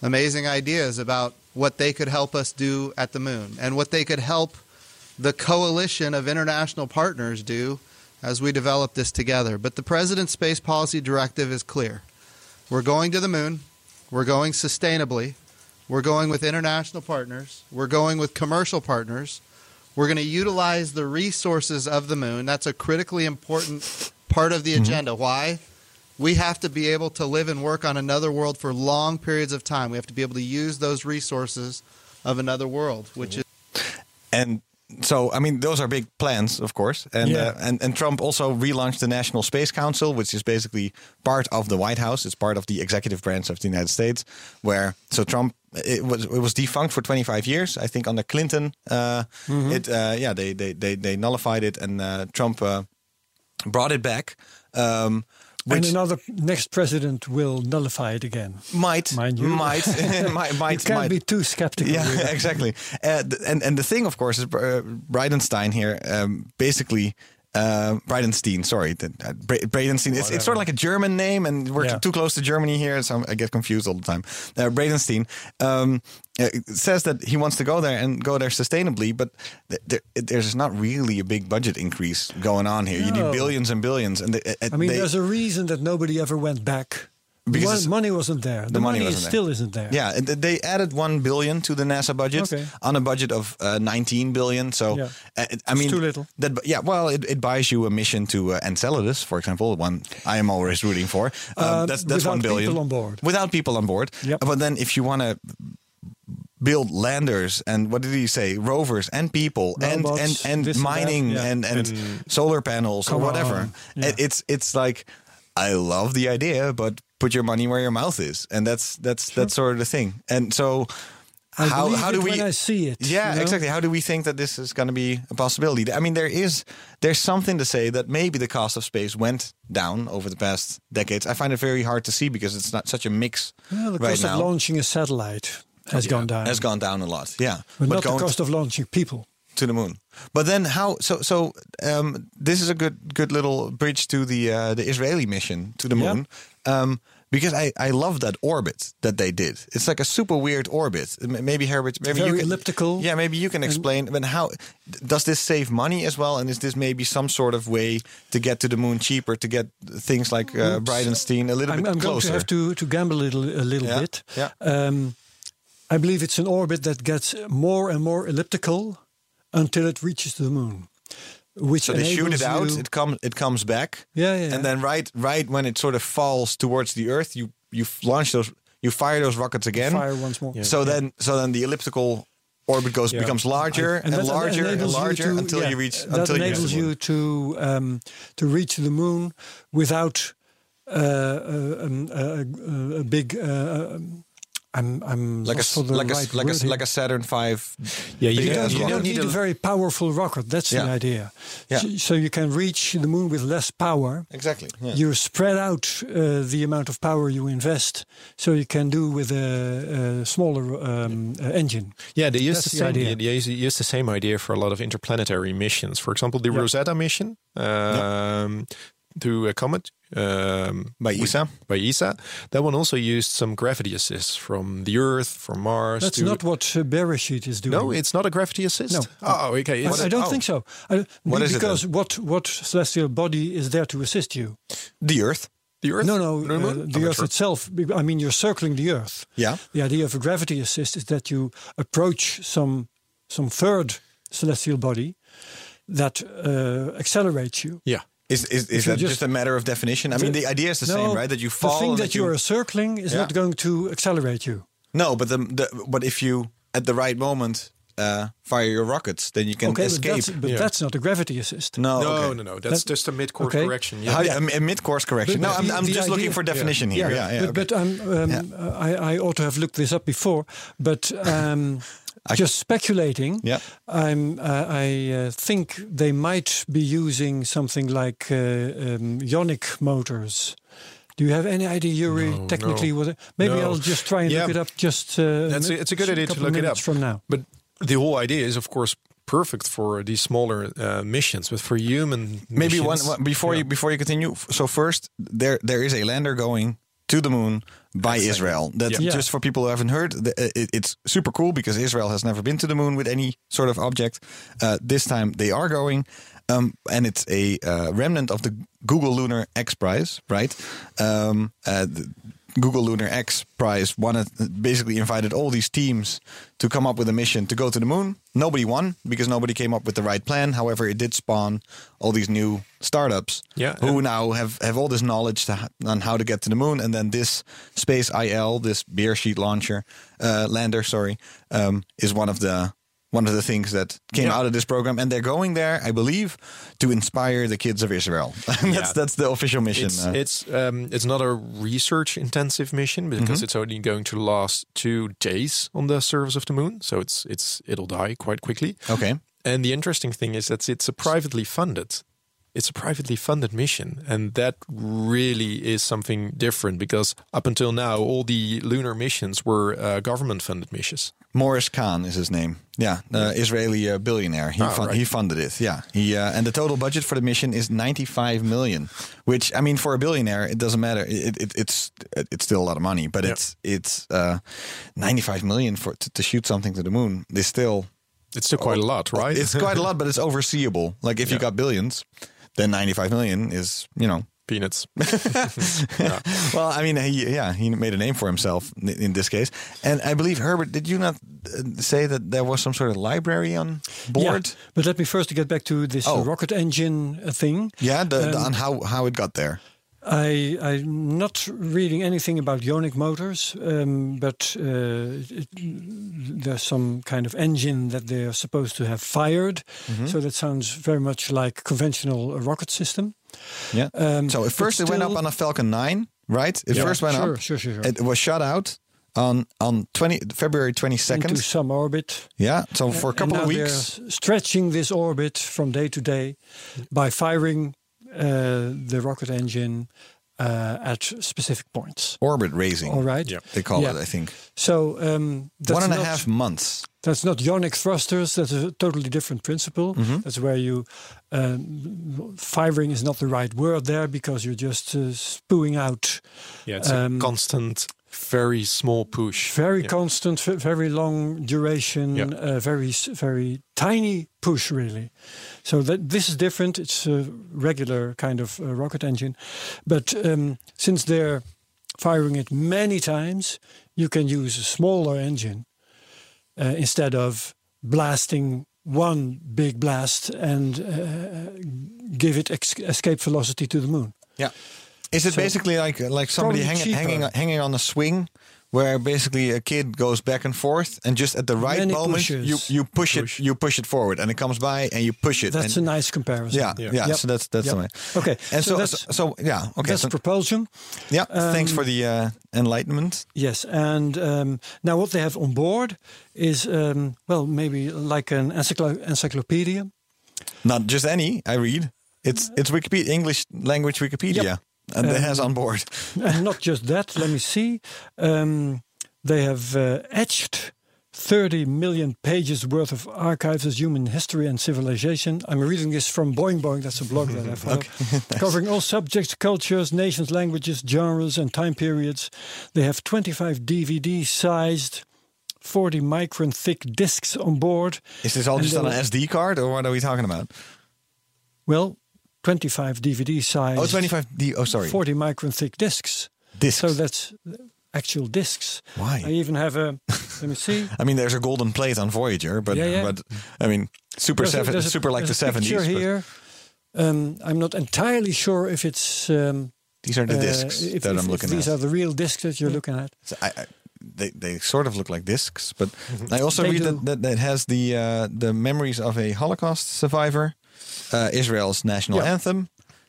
amazing ideas about what they could help us do at the moon and what they could help the coalition of international partners do as we develop this together. But the President's Space Policy Directive is clear. We're going to the moon. We're going sustainably. We're going with international partners. We're going with commercial partners. We're going to utilize the resources of the moon. That's a critically important part of the mm-hmm. agenda. Why? We have to be able to live and work on another world for long periods of time. We have to be able to use those resources of another world, which is And so, I mean, those are big plans, of course. And, Yeah. uh, and and Trump also relaunched the National Space Council, which is basically part of the White House. It's part of the executive branch of the United States. Where so Trump it was it was defunct for 25 years. I think under Clinton, uh, it uh, yeah they, they they they nullified it, and uh, Trump uh, brought it back. Um, And which another next president will nullify it again. might Mind you. might might might you can't might be too skeptical. yeah, exactly. Uh, and and the thing, of course, is uh, Bridenstine here. Um, basically, uh, Bridenstine. Sorry, uh, Bra- Bridenstine. It's, it's sort of like a German name, and we're Yeah. too close to Germany here, so I get confused all the time. Uh, Bridenstine um, uh, says that he wants to go there and go there sustainably, but th- there, there's not really a big budget increase going on here. You need billions and billions, and they, uh, I mean, they- there's a reason that nobody ever went back. Because Mon- money wasn't there. The, the money money, wasn't still isn't there. Yeah, they added one billion to the NASA budget Okay. on a budget of uh, 19 billion. So, Yeah. uh, I mean, too little. That, yeah, well, it, it buys you a mission to uh, Enceladus, for example, one I am always rooting for. Um, that's that's one without billion people on board. Without people on board. Yep. But then, if you want to build landers and what did he say rovers and people and Robots, and and and mining yeah. and, and solar panels or whatever yeah. It's it's like i love the idea but put your money where your mouth is and that's that's that's sort of the thing and so I how how do we I see it? Yeah, you know? exactly. How do we think that this is going to be a possibility? I mean, there is there's something to say that maybe the cost of space went down over the past decades. I find it very hard to see because it's not such a mix Well, the right cost now. of launching a satellite has gone down, has gone down a lot. Yeah, but, not the cost of launching people. to the moon. But then how? So so um, this is a good good little bridge to the uh, the Israeli mission to the Yeah. moon. Um, because I, I love that orbit that they did. It's like a super weird orbit. Maybe Herbert, maybe Very you can, elliptical. Yeah, maybe you can explain. But how does this save money as well? And is this maybe some sort of way to get to the moon cheaper, to get things like uh, Bridenstine a little I'm, bit I'm going closer? to have to, to gamble a little, a little Yeah, bit. yeah. Um, I believe it's an orbit that gets more and more elliptical until it reaches the moon. Which so they shoot it out. you- It comes. It comes back. Yeah, yeah, yeah. And then right, right when it sort of falls towards the Earth, you you launch those, you fire those rockets again. fire once more. So then, so then the elliptical orbit goes Yeah. becomes larger And and, larger and enables you larger to- until yeah, you reach that until you reach enables the you to um, to reach the moon without uh, uh, um, uh, uh, a big. Uh, um, I'm I'm like a lost for s- the like a right s- like a word s- here. like a Saturn V. Yeah, you don't- you don't need a very powerful rocket. That's Yeah. the idea. Yeah. So, so you can reach the moon with less power. Exactly. Yeah. You spread out uh, the amount of power you invest, so you can do with a, a smaller um, uh, engine. Yeah, they use That's the the same. idea. They use, use the same idea for a lot of interplanetary missions. For example, the Yeah. Rosetta mission um, to a comet um, By with- ESA? By ESA, that one also used some gravity assist from the Earth, from Mars. That's to, not what uh, Bereshit is doing. No, it's not a gravity assist. No. Oh, okay. I, It's, I don't oh. think so. I, What is it because what what celestial body is there to assist you? The Earth. The Earth? No, no, The uh, the I'm Earth sure. itself. I mean, you're circling the Earth. Yeah. The idea of a gravity assist is that you approach some some third celestial body that uh, accelerates you. Yeah. Is is, is that just- just, a matter of definition? I mean, the idea is the same, right? That you fall. The thing and that you are circling is Yeah. not going to accelerate you. No, but the, the but if you at the right moment uh, fire your rockets, then you can okay, but, escape. that's, but Yeah. that's not a gravity assist. no, No, okay. no, no. That's That- just a mid-course okay. correction. Yeah. How, a, a mid-course correction. But- no, but I'm, the- I'm the just looking for definition here. Yeah, yeah. but, but I'm, um, I, I ought to have looked this up before. But um, just speculating, Yeah. I'm, uh, I uh, think they might be using something like uh, um, ionic motors. Do you have any idea, Yuri, No, technically? no. What it- maybe No. I'll just try and Yeah. look it up. Just uh, That's a, it's a good idea to look it up from now. But the whole idea is, of course, perfect for these smaller uh, missions. But for human Maybe one, missions, one before yeah. you before you continue. So first, there there is a lander going to the moon by Israel. That Yeah. just for people who haven't heard, it's super cool because Israel has never been to the moon with any sort of object. Uh, this time they are going, um, and it's a uh, remnant of the Google Lunar X Prize, right? Um, uh, the Google Lunar X Prize wanted basically invited all these teams to come up with a mission to go to the moon. Nobody won because nobody came up with the right plan. However, it did spawn all these new startups Yeah, who and- now have, have all this knowledge to, on how to get to the moon. And then this Space IL, this Bereshit launcher uh, lander, sorry, um, is one of the one of the things that came Yeah. out of this program. And they're going there, I believe, to inspire the kids of Israel. that's Yeah. that's the official mission. It's uh, it's um, it's not a research intensive mission because Mm-hmm. it's only going to last two days on the surface of the moon, so it's it's it'll die quite quickly. okay. And the interesting thing is that it's a privately funded. It's a privately funded mission, and that really is something different because up until now, all the lunar missions were uh, government-funded missions. Morris Kahn is his name. Yeah, uh, Israeli uh, billionaire. He Ah, fun- right. he funded it. Yeah, he uh, and the total budget for the mission is 95 million. Which I mean, for a billionaire, it doesn't matter. It, it, it's it's still a lot of money, but Yeah. it's it's uh, 95 million for to, to shoot something to the moon. Is still It's still quite a lot, right? it's quite a lot, but it's overseeable. Like if you got billions, then 95 million is you know. peanuts. Well, I mean, he, yeah, he made a name for himself in, in this case, and I believe Herbert. Did you not uh, say that there was some sort of library on board? Yeah, but let me first get back to this Oh. rocket engine uh, thing. Yeah, the, the, Um, on how how it got there. I, I'm not reading anything about ionic motors, um, but uh, it, there's some kind of engine that they're supposed to have fired. Mm-hmm. So that sounds very much like conventional uh, rocket system. Yeah. Um, so at first it went up on a Falcon 9, right? It Yeah, first went sure, up. sure, sure, sure. It was shot out. on on 20 February 22nd. into some orbit. yeah, so for a couple of weeks. stretching this orbit from day to day by firing the rocket engine uh, at specific points. Orbit raising. All right. They call Yeah. it, I think. So um, that's One and a half months. That's not ionic thrusters. That's a totally different principle. Mhm. That's where you um, firing is not the right word there because you're just uh, spewing out. Yeah, it's um, a constant, very small push. very Yeah. constant, very long duration, Yeah. uh, very very tiny push really. So that this is different. It's a regular kind of uh, rocket engine, but um, since they're firing it many times, you can use a smaller engine uh, instead of blasting one big blast and uh, give it ex- escape velocity to the moon. Yeah. Is it So- basically like like somebody hanging hanging hanging on a swing, where basically a kid goes back and forth, and just at the right Many moment pushes. you you push, it you push it forward, and it comes by, and you push it. That's a nice comparison. yeah, yeah. Yep. So that's that's Yep. the way. Okay, And so so that's- so, so yeah. Okay. That's So, propulsion. yeah. thanks Um, for the uh, enlightenment. Yes, and um, now what they have on board is um, well maybe like an encyclo- encyclopedia. Not just any. I read. It's it's Wikipedia English language Wikipedia, and Um, has on board. and not just that. Let me see. Um, they have uh, etched. 30 million pages worth of archives as human history and civilization. I'm reading this from Boing Boing, that's a blog that I follow. Covering all subjects, cultures, nations, languages, genres, and time periods. They have 25 DVD sized, 40 micron thick discs on board. Is this all And just on an SD card, or what are we talking about? Well, 25 DVD size. Oh, 25 D. Oh, sorry. 40 micron thick discs. Discs. So that's actual discs. Why? I even have a, let me see. I mean, there's a golden plate on Voyager, but Yeah, yeah. but I mean, super There's a- seven, there's a- super like the a seventies. picture here. Um, I'm not entirely sure if it's. Um, These are the uh, discs if- that if- I'm if looking These at. These are the real discs that you're looking at. So I, I, they they sort of look like discs, but I also They read do. that, that that has the uh, the memories of a Holocaust survivor, uh, Israel's national Yeah. anthem,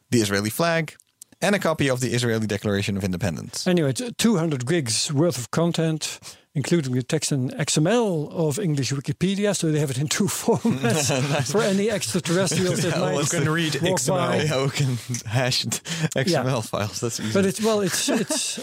the Israeli flag, and a copy of the Israeli Declaration of Independence. Anyway, it's 200 gigs worth of content, including the text and XML of English Wikipedia. So they have it in two formats for any extraterrestrials that Yeah, might well, You can read XML. by. Yeah, we can hash XML files. That's easy. But it's well, it's it's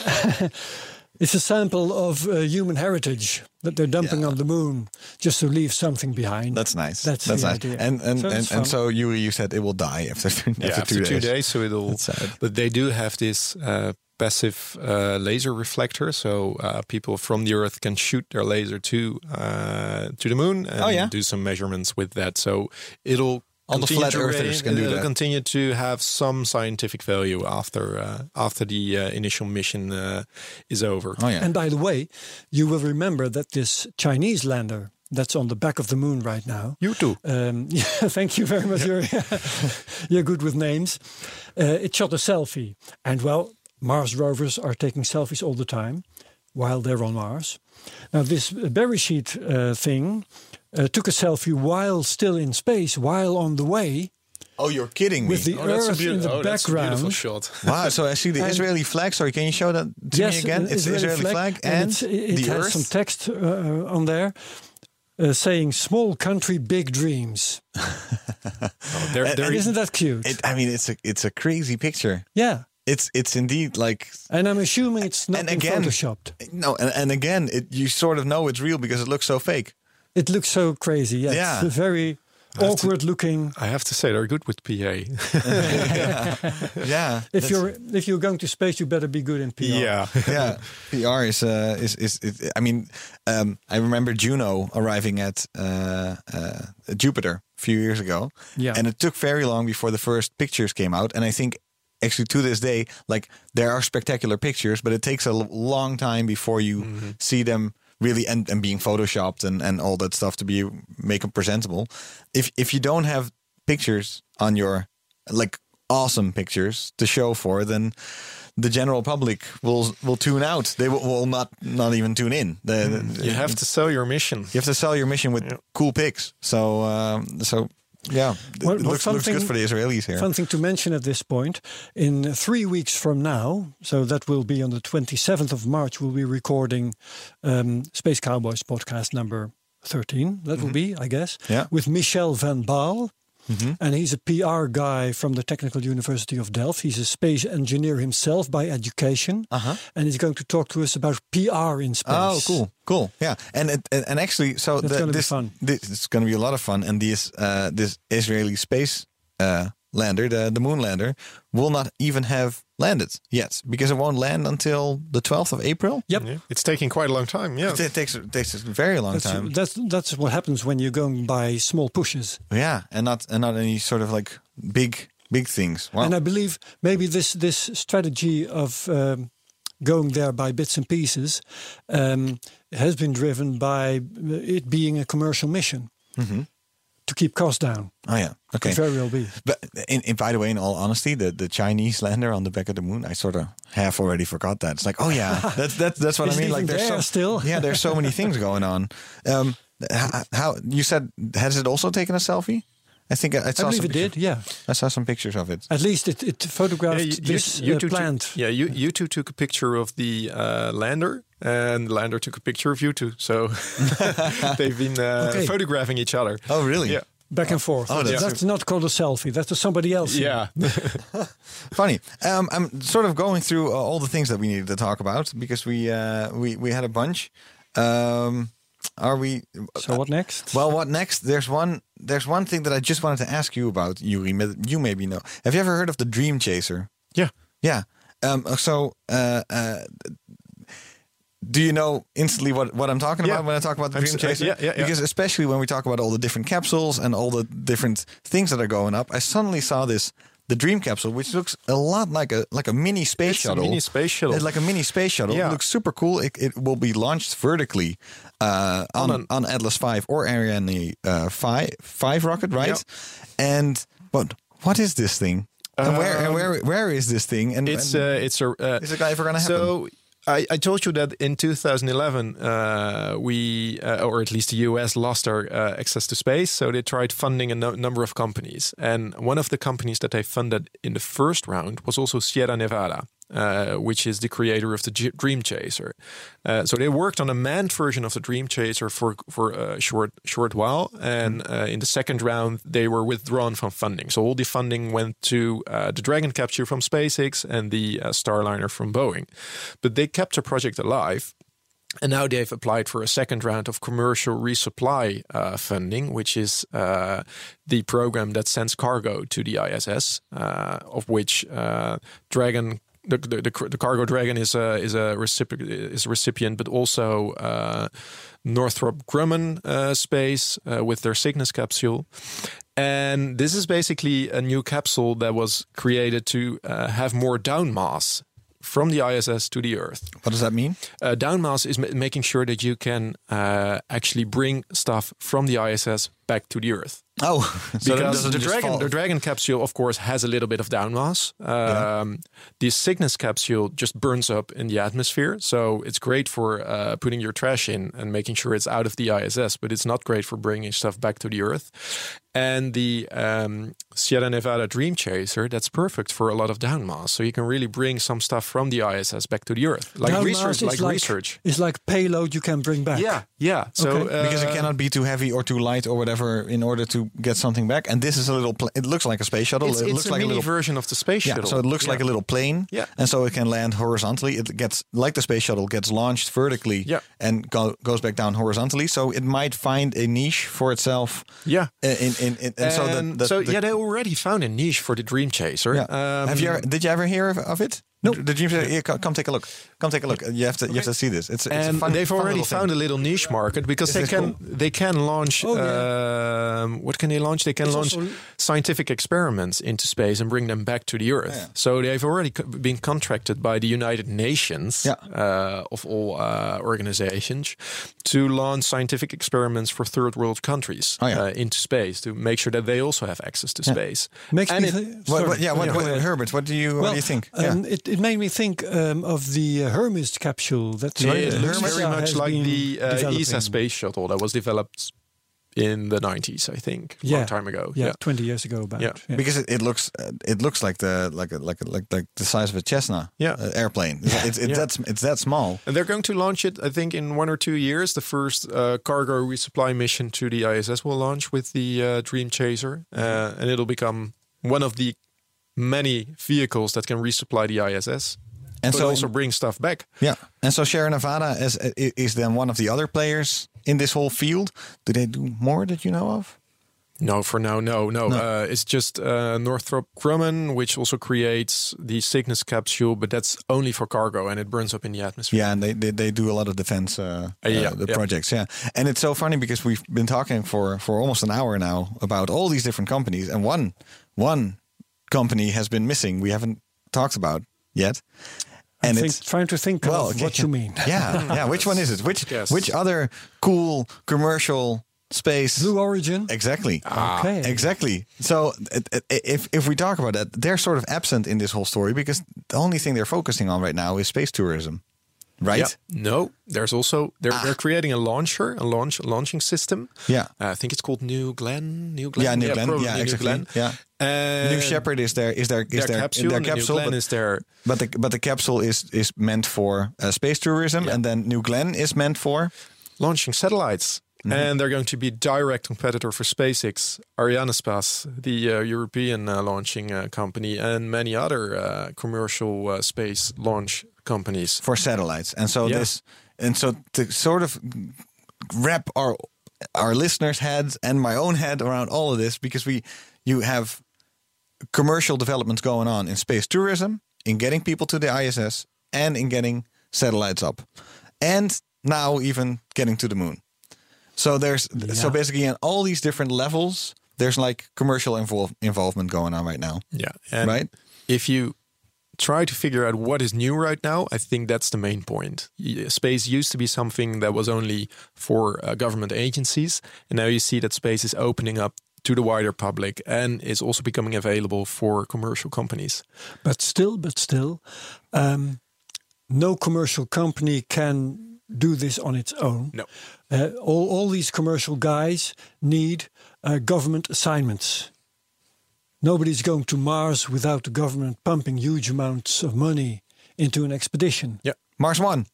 it's a sample of uh, human heritage that they're dumping on the moon just to leave something behind. That's nice. That's, That's the nice. idea. And and So and, and so you you said it will die after after, yeah, after two, days. so it'll. But they do have this uh, passive uh, laser reflector, so uh, people from the Earth can shoot their laser to uh, to the moon and Oh, yeah? do some measurements with that. So it'll. All the flat to earthers ra- can do that. continue to have some scientific value after uh, after the uh, initial mission uh, is over. Oh yeah. And by the way, you will remember that this Chinese lander that's on the back of the moon right now. Yutu. Um, yeah, thank you very much. You're, you're good with names. Uh, it shot a selfie. And well, Mars rovers are taking selfies all the time while they're on Mars. Now, this Bereshit uh, thing uh, took a selfie while still in space, while on the way. Oh, you're kidding me. With the Oh, that's a Earth in the oh, that's a background. beautiful shot. Wow, so I see the And- Israeli flag. Sorry, can you show that to me again? an It's the Israeli flag, and, it's- it, the has Earth. some text uh, on there uh, saying "Small country, big dreams." Oh, there, And- there And is- isn't that cute? It, I mean, it's a it's a crazy picture. yeah, It's it's indeed like and I'm assuming it's not And been again- photoshopped. no, and, and again, it, you sort of know it's real because it looks so fake. It looks so crazy. Yeah, Yeah. it's very awkward looking. I have to say they're good with PA. Yeah, If you're if you're going to space, you better be good in PR. yeah. yeah, PR is uh, is is. It, I mean, um, I remember Juno arriving at uh, uh, Jupiter a few years ago, Yeah. and it took very long before the first pictures came out. And I think actually to this day, like there are spectacular pictures, but it takes a long time before you see them really and, and being photoshopped and, and all that stuff to be make them presentable. If if you don't have pictures on your like awesome pictures to show for, then the general public will will tune out. They will, will not not even tune in. The, the- You have to sell your mission. you have to sell your mission with cool pics. So um, so Yeah, Well, it looks, looks good something- for the Israelis here. Fun thing to mention at this point in three weeks from now, so that will be on the 27th of March, we'll be recording um, Space Cowboys podcast number 13. That will be, I guess, Mm-hmm. Yeah. with Michel Van Baal. Mm-hmm. And he's a PR guy from the Technical University of Delft. He's a space engineer himself by education. Uh-huh. And he's going to talk to us about PR in space. Oh, cool, cool. Yeah, and it, and, and actually, so the, gonna be this, fun. this it's going to be a lot of fun. And this uh, this Israeli space uh, lander, the the moon lander, will not even have landed yet because it won't land until the 12th of April. Yep. Yeah. It's taking quite a long time. Yeah. It takes it takes a very long That's, time. that's that's what happens when you're going by small pushes. yeah, and not and not any sort of like big big things. Wow. And I believe maybe this this strategy of um, going there by bits and pieces um, has been driven by it being a commercial mission to keep costs down. oh yeah, okay. Could very well be. But in, in, by the way, in all honesty, the, the Chinese lander on the back of the moon, I sort of half already forgot that. It's like, oh yeah, that's that's that's what I mean. Like there's there so, still? yeah, there's so many things going on. Um, how, how you said has it also taken a selfie? I think I, I I saw believe some it did. pictures- Yeah. I saw some pictures of it. At least it, it photographed you, this you uh, two plant. Took, yeah, you you two took a picture of the uh, lander, and the lander took a picture of you two. So they've been uh, Okay. photographing each other. Oh really? Yeah. Back and forth. Oh, that's- that's, not called a selfie. That's somebody else. Yeah. Funny. Um, I'm sort of going through uh, all the things that we needed to talk about because we uh, we we had a bunch. Um, are we? So what next? Well, what next? There's one. There's one thing that I just wanted to ask you about, Yuri. You maybe know. Have you ever heard of the Dream Chaser? Yeah. Yeah. Um, so, uh, uh, do you know instantly what, what I'm talking Yeah. about when I talk about the I'm Dream s- uh, Chaser? yeah, yeah, yeah. Because especially when we talk about all the different capsules and all the different things that are going up, I suddenly saw this the Dream capsule, which looks a lot like a like a mini space It's shuttle. mini space shuttle. It's like a mini space shuttle. Yeah. It looks super cool. It, it will be launched vertically uh, on, On on, an- Atlas 5 or Ariane uh, 5, 5 rocket, right? And but what is this thing? and where and Um, where where is this thing? And It's and uh, it's a. Uh, is it ever going to happen? So I, I told you that in 2011 uh, we, uh, or at least the US, lost our uh, access to space. So they tried funding a no- number of companies, and one of the companies that they funded in the first round was also Sierra Nevada. Uh, which is the creator of the G- Dream Chaser. Uh, so they worked on a manned version of the Dream Chaser for for a short short while, and uh, in the second round they were withdrawn from funding. So all the funding went to uh, the Dragon capture from SpaceX and the uh, Starliner from Boeing, but they kept the project alive. And now they've applied for a second round of commercial resupply uh, funding, which is uh, the program that sends cargo to the ISS, uh, of which uh, Dragon. The, the, the, the cargo dragon is a is a recipient is a recipient, but also uh, Northrop Grumman uh, space uh, with their Cygnus capsule, and this is basically a new capsule that was created to uh, have more down mass from the ISS to the Earth. what does that mean? Uh, down mass is ma- making sure that you can uh, actually bring stuff from the ISS back to the Earth. Oh, so because the dragon, fall- the dragon capsule, of course, has a little bit of down mass. Um, The Cygnus capsule just burns up in the atmosphere, so it's great for uh, putting your trash in and making sure it's out of the ISS, but it's not great for bringing stuff back to the Earth. And the um, Sierra Nevada Dream Chaser, that's perfect for a lot of downmass. so you can really bring some stuff from the ISS back to the Earth, like Down research, mass is like, research. It's like payload you can bring back. Yeah, yeah. So Okay. because it uh, cannot be too heavy or too light or whatever in order to get something back. And this is a little. Pl- it looks like a space shuttle. It's, it it's looks a like mini a little. version of the space Yeah, shuttle. so it looks like a little plane. Yeah. and so it can land horizontally. It gets like the space shuttle gets launched vertically. Yeah. and go, goes back down horizontally. So it might find a niche for itself. Yeah. in in, in, in and so the, the, so the- yeah, they already found a niche for the Dream Chaser. yeah. Um, Have you ever, did you ever hear of, of it? No, the Dream Chaser. Here, come, take a look. Come take a look. You have to you have to see this. It's, it's a and fun, they've already found thing. a little niche market because Is they can they can launch. Oh, um, what can they launch? They can It's launch also- scientific experiments into space and bring them back to the Earth. Yeah. So they've already co- been contracted by the United Nations Yeah. uh, of all uh, organizations to launch scientific experiments for third world countries Oh, yeah. uh, into space to make sure that they also have access to space. Makes And me it- What, what, yeah, what, what- Herbert, what do you what do you think? Um, it, it made me think um, of the uh, Hermes capsule that Yeah, it looks NASA very much like the uh. ESA space shuttle that was developed in the 90s, I think, a Yeah. long time ago. Yeah, 20 years ago about. Yeah. Because it, it looks uh, it looks like the like a, like a, like like the size of a Cessna Yeah. uh, airplane. It's it's, it's Yeah. that it's that small. And they're going to launch it, I think, in one or two years. The first uh, cargo resupply mission to the ISS will launch with the uh, Dream Chaser, uh, and it'll become one of the many vehicles that can resupply the ISS. And but so also bring stuff back. Yeah, and so Sierra Nevada is is then one of the other players in this whole field. Do they do more that you know of? No, for now, no, no. No. Uh, it's just uh, Northrop Grumman, which also creates the Cygnus capsule, but that's only for cargo and it burns up in the atmosphere. Yeah, and they they, they do a lot of defense uh, yeah, uh, the yeah. projects. Yeah, and it's so funny because we've been talking for for almost an hour now about all these different companies, and one one company has been missing. We haven't talked about yet, I'm and think, it's trying to think well, of okay. what you mean. Yeah, yeah. Which one is it? Which Yes. which other cool commercial space? Blue Origin. Exactly. Okay. Ah. Exactly. So it- it- if if we talk about that, they're sort of absent in this whole story because the only thing they're focusing on right now is space tourism, right? Yeah. No, there's also they're they're creating a launcher, a launch launching system. Yeah. Uh, I think it's called New Glenn. New Glenn. Yeah, New Glenn. probably Yeah, New exactly. Glenn. Yeah. And New Shepard is there. Is there? Is their there? capsule. their capsule, New Glenn but, is there. but the but the capsule is is meant for uh, space tourism, and then New Glenn is meant for. launching satellites. Mm-hmm. And they're going to be direct competitor for SpaceX, Arianespace, the uh, European uh, launching uh, company, and many other uh, commercial uh, space launch companies. for satellites. And so Yeah. this and so to sort of wrap our our listeners' heads and my own head around all of this because we you have commercial developments going on in space tourism, in getting people to the ISS, and in getting satellites up. And now even getting to the moon. So there's so basically in all these different levels, there's like commercial invol- involvement going on right now. Yeah. And Right. if you try to figure out what is new right now, I think that's the main point. Space used to be something that was only for uh, government agencies, and now you see that space is opening up to the wider public and is also becoming available for commercial companies. But still, but still, um, no commercial company can do this on its own. No. Uh, all, all these commercial guys need uh, government assignments. Nobody's going to Mars without the government pumping huge amounts of money into an expedition. Yeah. Mars One.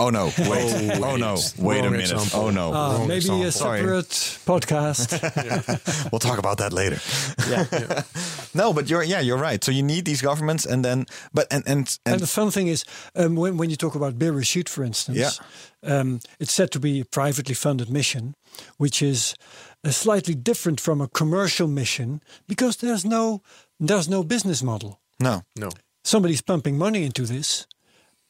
Oh no! Wait! Oh, no! Wait a minute! example. Oh no! Wrong maybe example. a Sorry. separate podcast. We'll talk about that later. Yeah. no, but you're yeah, you're right. So you need these governments, and then but and and and, And the fun thing is, um, when, when you talk about Bereshit, for instance, um, it's said to be a privately funded mission, which is uh, slightly different from a commercial mission because there's no there's no business model. no, No. Somebody's pumping money into this.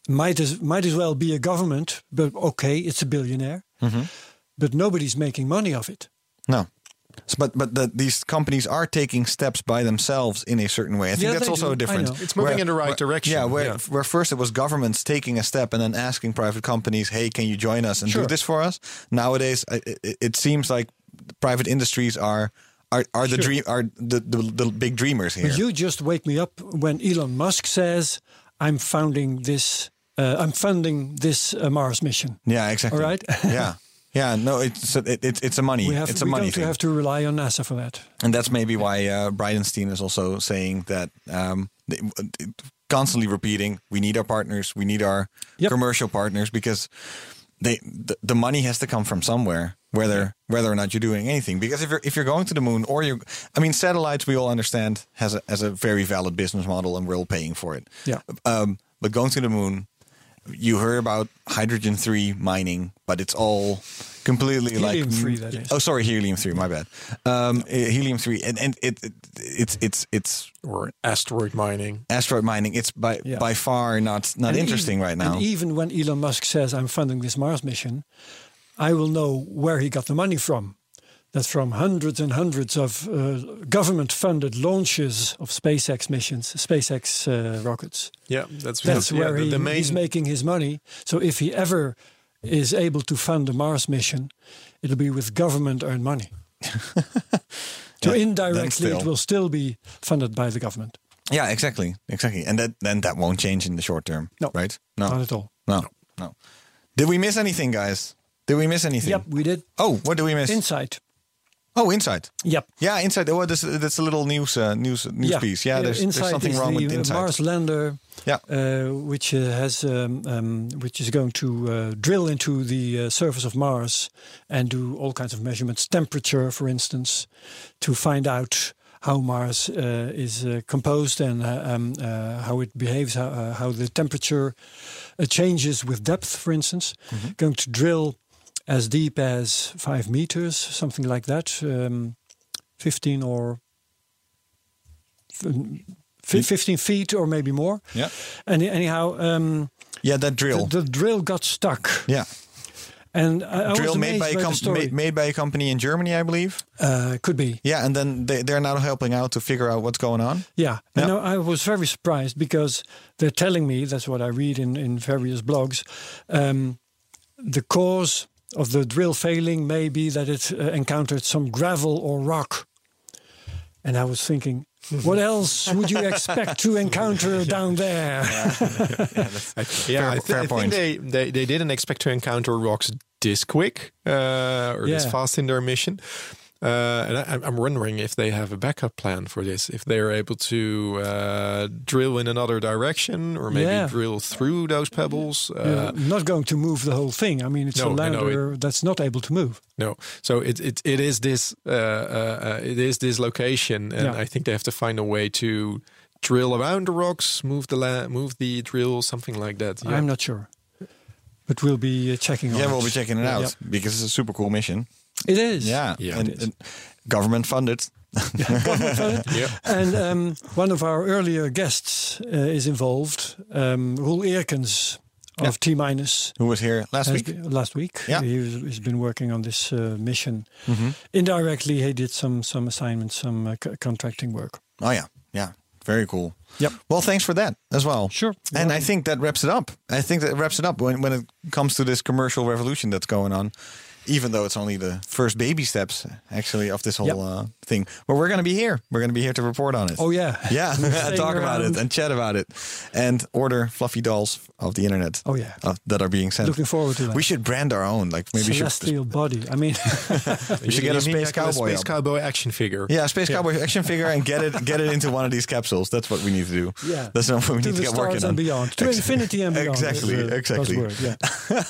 Might as might as well be a government, but okay, it's a billionaire. Mm-hmm. But nobody's making money of it. no. So, but but the, these companies are taking steps by themselves in a certain way. I think Yeah, that's also do. a I difference. It's moving in the right direction, Yeah, where yeah. where first it was governments taking a step and then asking private companies, "Hey, can you join us and Sure. do this for us?" Nowadays, I- it, it seems like private industries are are are the Sure. dream are the, the the big dreamers here. You just wake me up when Elon Musk says, "I'm founding this. Uh, I'm funding this uh, Mars mission." yeah, exactly. All right. yeah. Yeah, no, it's it, it's it's a money. We have it's a we money don't thing. have to rely on NASA for that. And that's maybe why uh, Bridenstine is also saying that um, constantly repeating, we need our partners, we need our Yep. commercial partners because they the, the money has to come from somewhere, whether whether or not you're doing anything. Because if you're if you're going to the moon or you, I mean, satellites we all understand has a, has a very valid business model and we're all paying for it. Yeah. Um, but going to the moon, you heard about hydrogen three mining, but it's all completely like Helium-3, that is. Oh, sorry, helium three. My bad. Um, eh, helium three, and and it, it it's it's it's Or asteroid mining. asteroid mining. It's by Yeah. by far not not And interesting even- right now. And even when Elon Musk says, "I'm funding this Mars mission," I will know where he got the money from. That's from hundreds and hundreds of uh, government-funded launches of SpaceX missions, SpaceX uh, rockets. Yeah, that's That's yeah, where the, he, the main. he's making his money. So if he ever is able to fund a Mars mission, it'll be with government-earned money. so then indirectly, it will still be funded by the government. yeah, exactly, exactly. And that then that won't change in the short term. No. right? No, Not at all. no, no. Did we miss anything, guys? Did we miss anything? Yep, we did. Oh, what did we miss? InSight. Oh, InSight. Yep. Yeah, InSight. Oh, that's, that's a little news uh, news news piece. Yeah, there's, there's InSight something is wrong the with Inside. Mars lander, Yeah. uh, which uh, has um, um, which is going to uh, drill into the uh, surface of Mars and do all kinds of measurements, temperature, for instance, to find out how Mars uh, is uh, composed and uh, um, uh, how it behaves, how, uh, how the temperature uh, changes with depth, for instance. Mm-hmm. Going to drill as deep as five meters, something like that, um, 15 or f- 15 feet or maybe more. Yeah. And anyhow, um, Yeah, that drill. The, the drill got stuck. yeah. And I, I drill was made by, a com- made, made by a company in Germany, I believe. Uh, could be. Yeah, and then they, they're now helping out to figure out what's going on. Yeah, and I I was very surprised because they're telling me that's what I read in in various blogs. Um, the cause of the drill failing may be that it uh, encountered some gravel or rock, and I was thinking. What else would you expect to encounter down there? yeah, fair- I, thi- fair I point. think they, they, they didn't expect to encounter rocks this quick uh, or this fast in their mission. Uh, and I, I'm wondering if they have a backup plan for this, if they're able to uh, drill in another direction or maybe Yeah. drill through those pebbles. Uh, You're not going to move the whole thing. I mean, it's No, a I know lander that's not able to move. No, so it it, it is this uh, uh, uh, it is this location, and Yeah. I think they have to find a way to drill around the rocks, move the la- move the drill, something like that. Yeah. I'm not sure, but we'll be checking. on Yeah, it. we'll be checking it Yeah, out because it's a super cool mission. It is. Yeah, Yeah, and, it is. and government funded. yeah. And um, one of our earlier guests uh, is involved, um, Roel Eerkens of T Minus. Who was here last week? been- last week, Yeah. he was, has been working on this uh, mission. Mhm. Indirectly, he did some some assignments, some uh, co- contracting work. Oh yeah, yeah, very cool. Yep. Well, thanks for that as well. Sure. And I think that wraps it up. I think that wraps it up when when it comes to this commercial revolution that's going on. Even though it's only the first baby steps, actually, of this whole Yep. uh, thing. But we're going to be here. We're going to be here to report on it. Oh yeah, Yeah, Staying talk about it and chat about it, and order fluffy dolls of the internet. Oh yeah. uh, that are being sent. Looking forward to that. We should brand our own. Like maybe we should, Celestial body. I mean, we should get a space cowboy. space up. cowboy action figure. Yeah, a space cowboy action figure and get it get it into one of these capsules. That's what we need to do. Yeah. that's what we to need to the get stars working and on. beyond, to Ex- infinity and beyond. Exactly, exactly. buzzword, Yeah.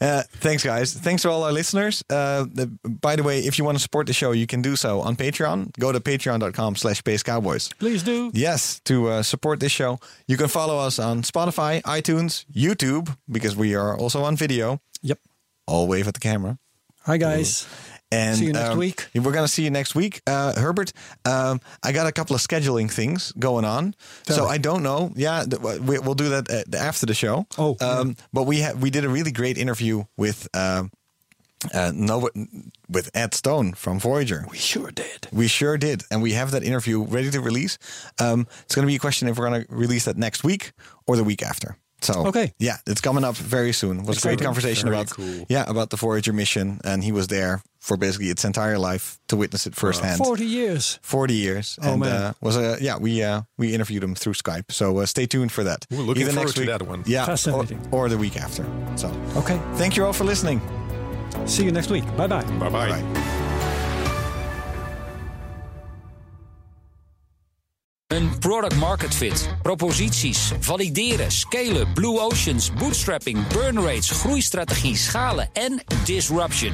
Uh, thanks, guys. Thanks to all our listeners. Uh, the, by the way, if you want to support the show, you can do so on Patreon. Go to patreon.com slash space cowboys. Please do. Yes, to uh, support this show. You can follow us on Spotify, iTunes, YouTube, because we are also on video. Yep. All wave at the camera. Hi guys. And See you next um, week. We're going to see you next week. Uh, Herbert, um, I got a couple of scheduling things going on. Tell so me. I don't know. Yeah, we, we'll do that uh, after the show. Oh, Um, But we ha- we did a really great interview with um uh, no, with Ed Stone from Voyager. We sure did. We sure did. And we have that interview ready to release. Um, it's going to be a question if we're going to release that next week or the week after. So Okay. yeah, it's coming up very soon. It was a great conversation about cool. yeah about the Voyager mission, and he was there for basically its entire life to witness it firsthand. 40 years. 40 years. Oh, and man. Uh, was a yeah we uh, we interviewed him through Skype. So uh, stay tuned for that. Ooh, looking Either forward next to week, that one. Yeah, or, or the week after. So Okay. thank you all for listening. See you next week. Bye bye. Bye bye. Bye. Een product market fit, proposities, valideren, scalen, blue oceans, bootstrapping, burn rates, groeistrategie, schalen en disruption.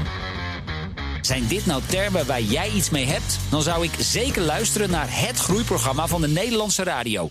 Zijn dit nou termen waar jij iets mee hebt? Dan zou ik zeker luisteren naar het groeiprogramma van de Nederlandse radio.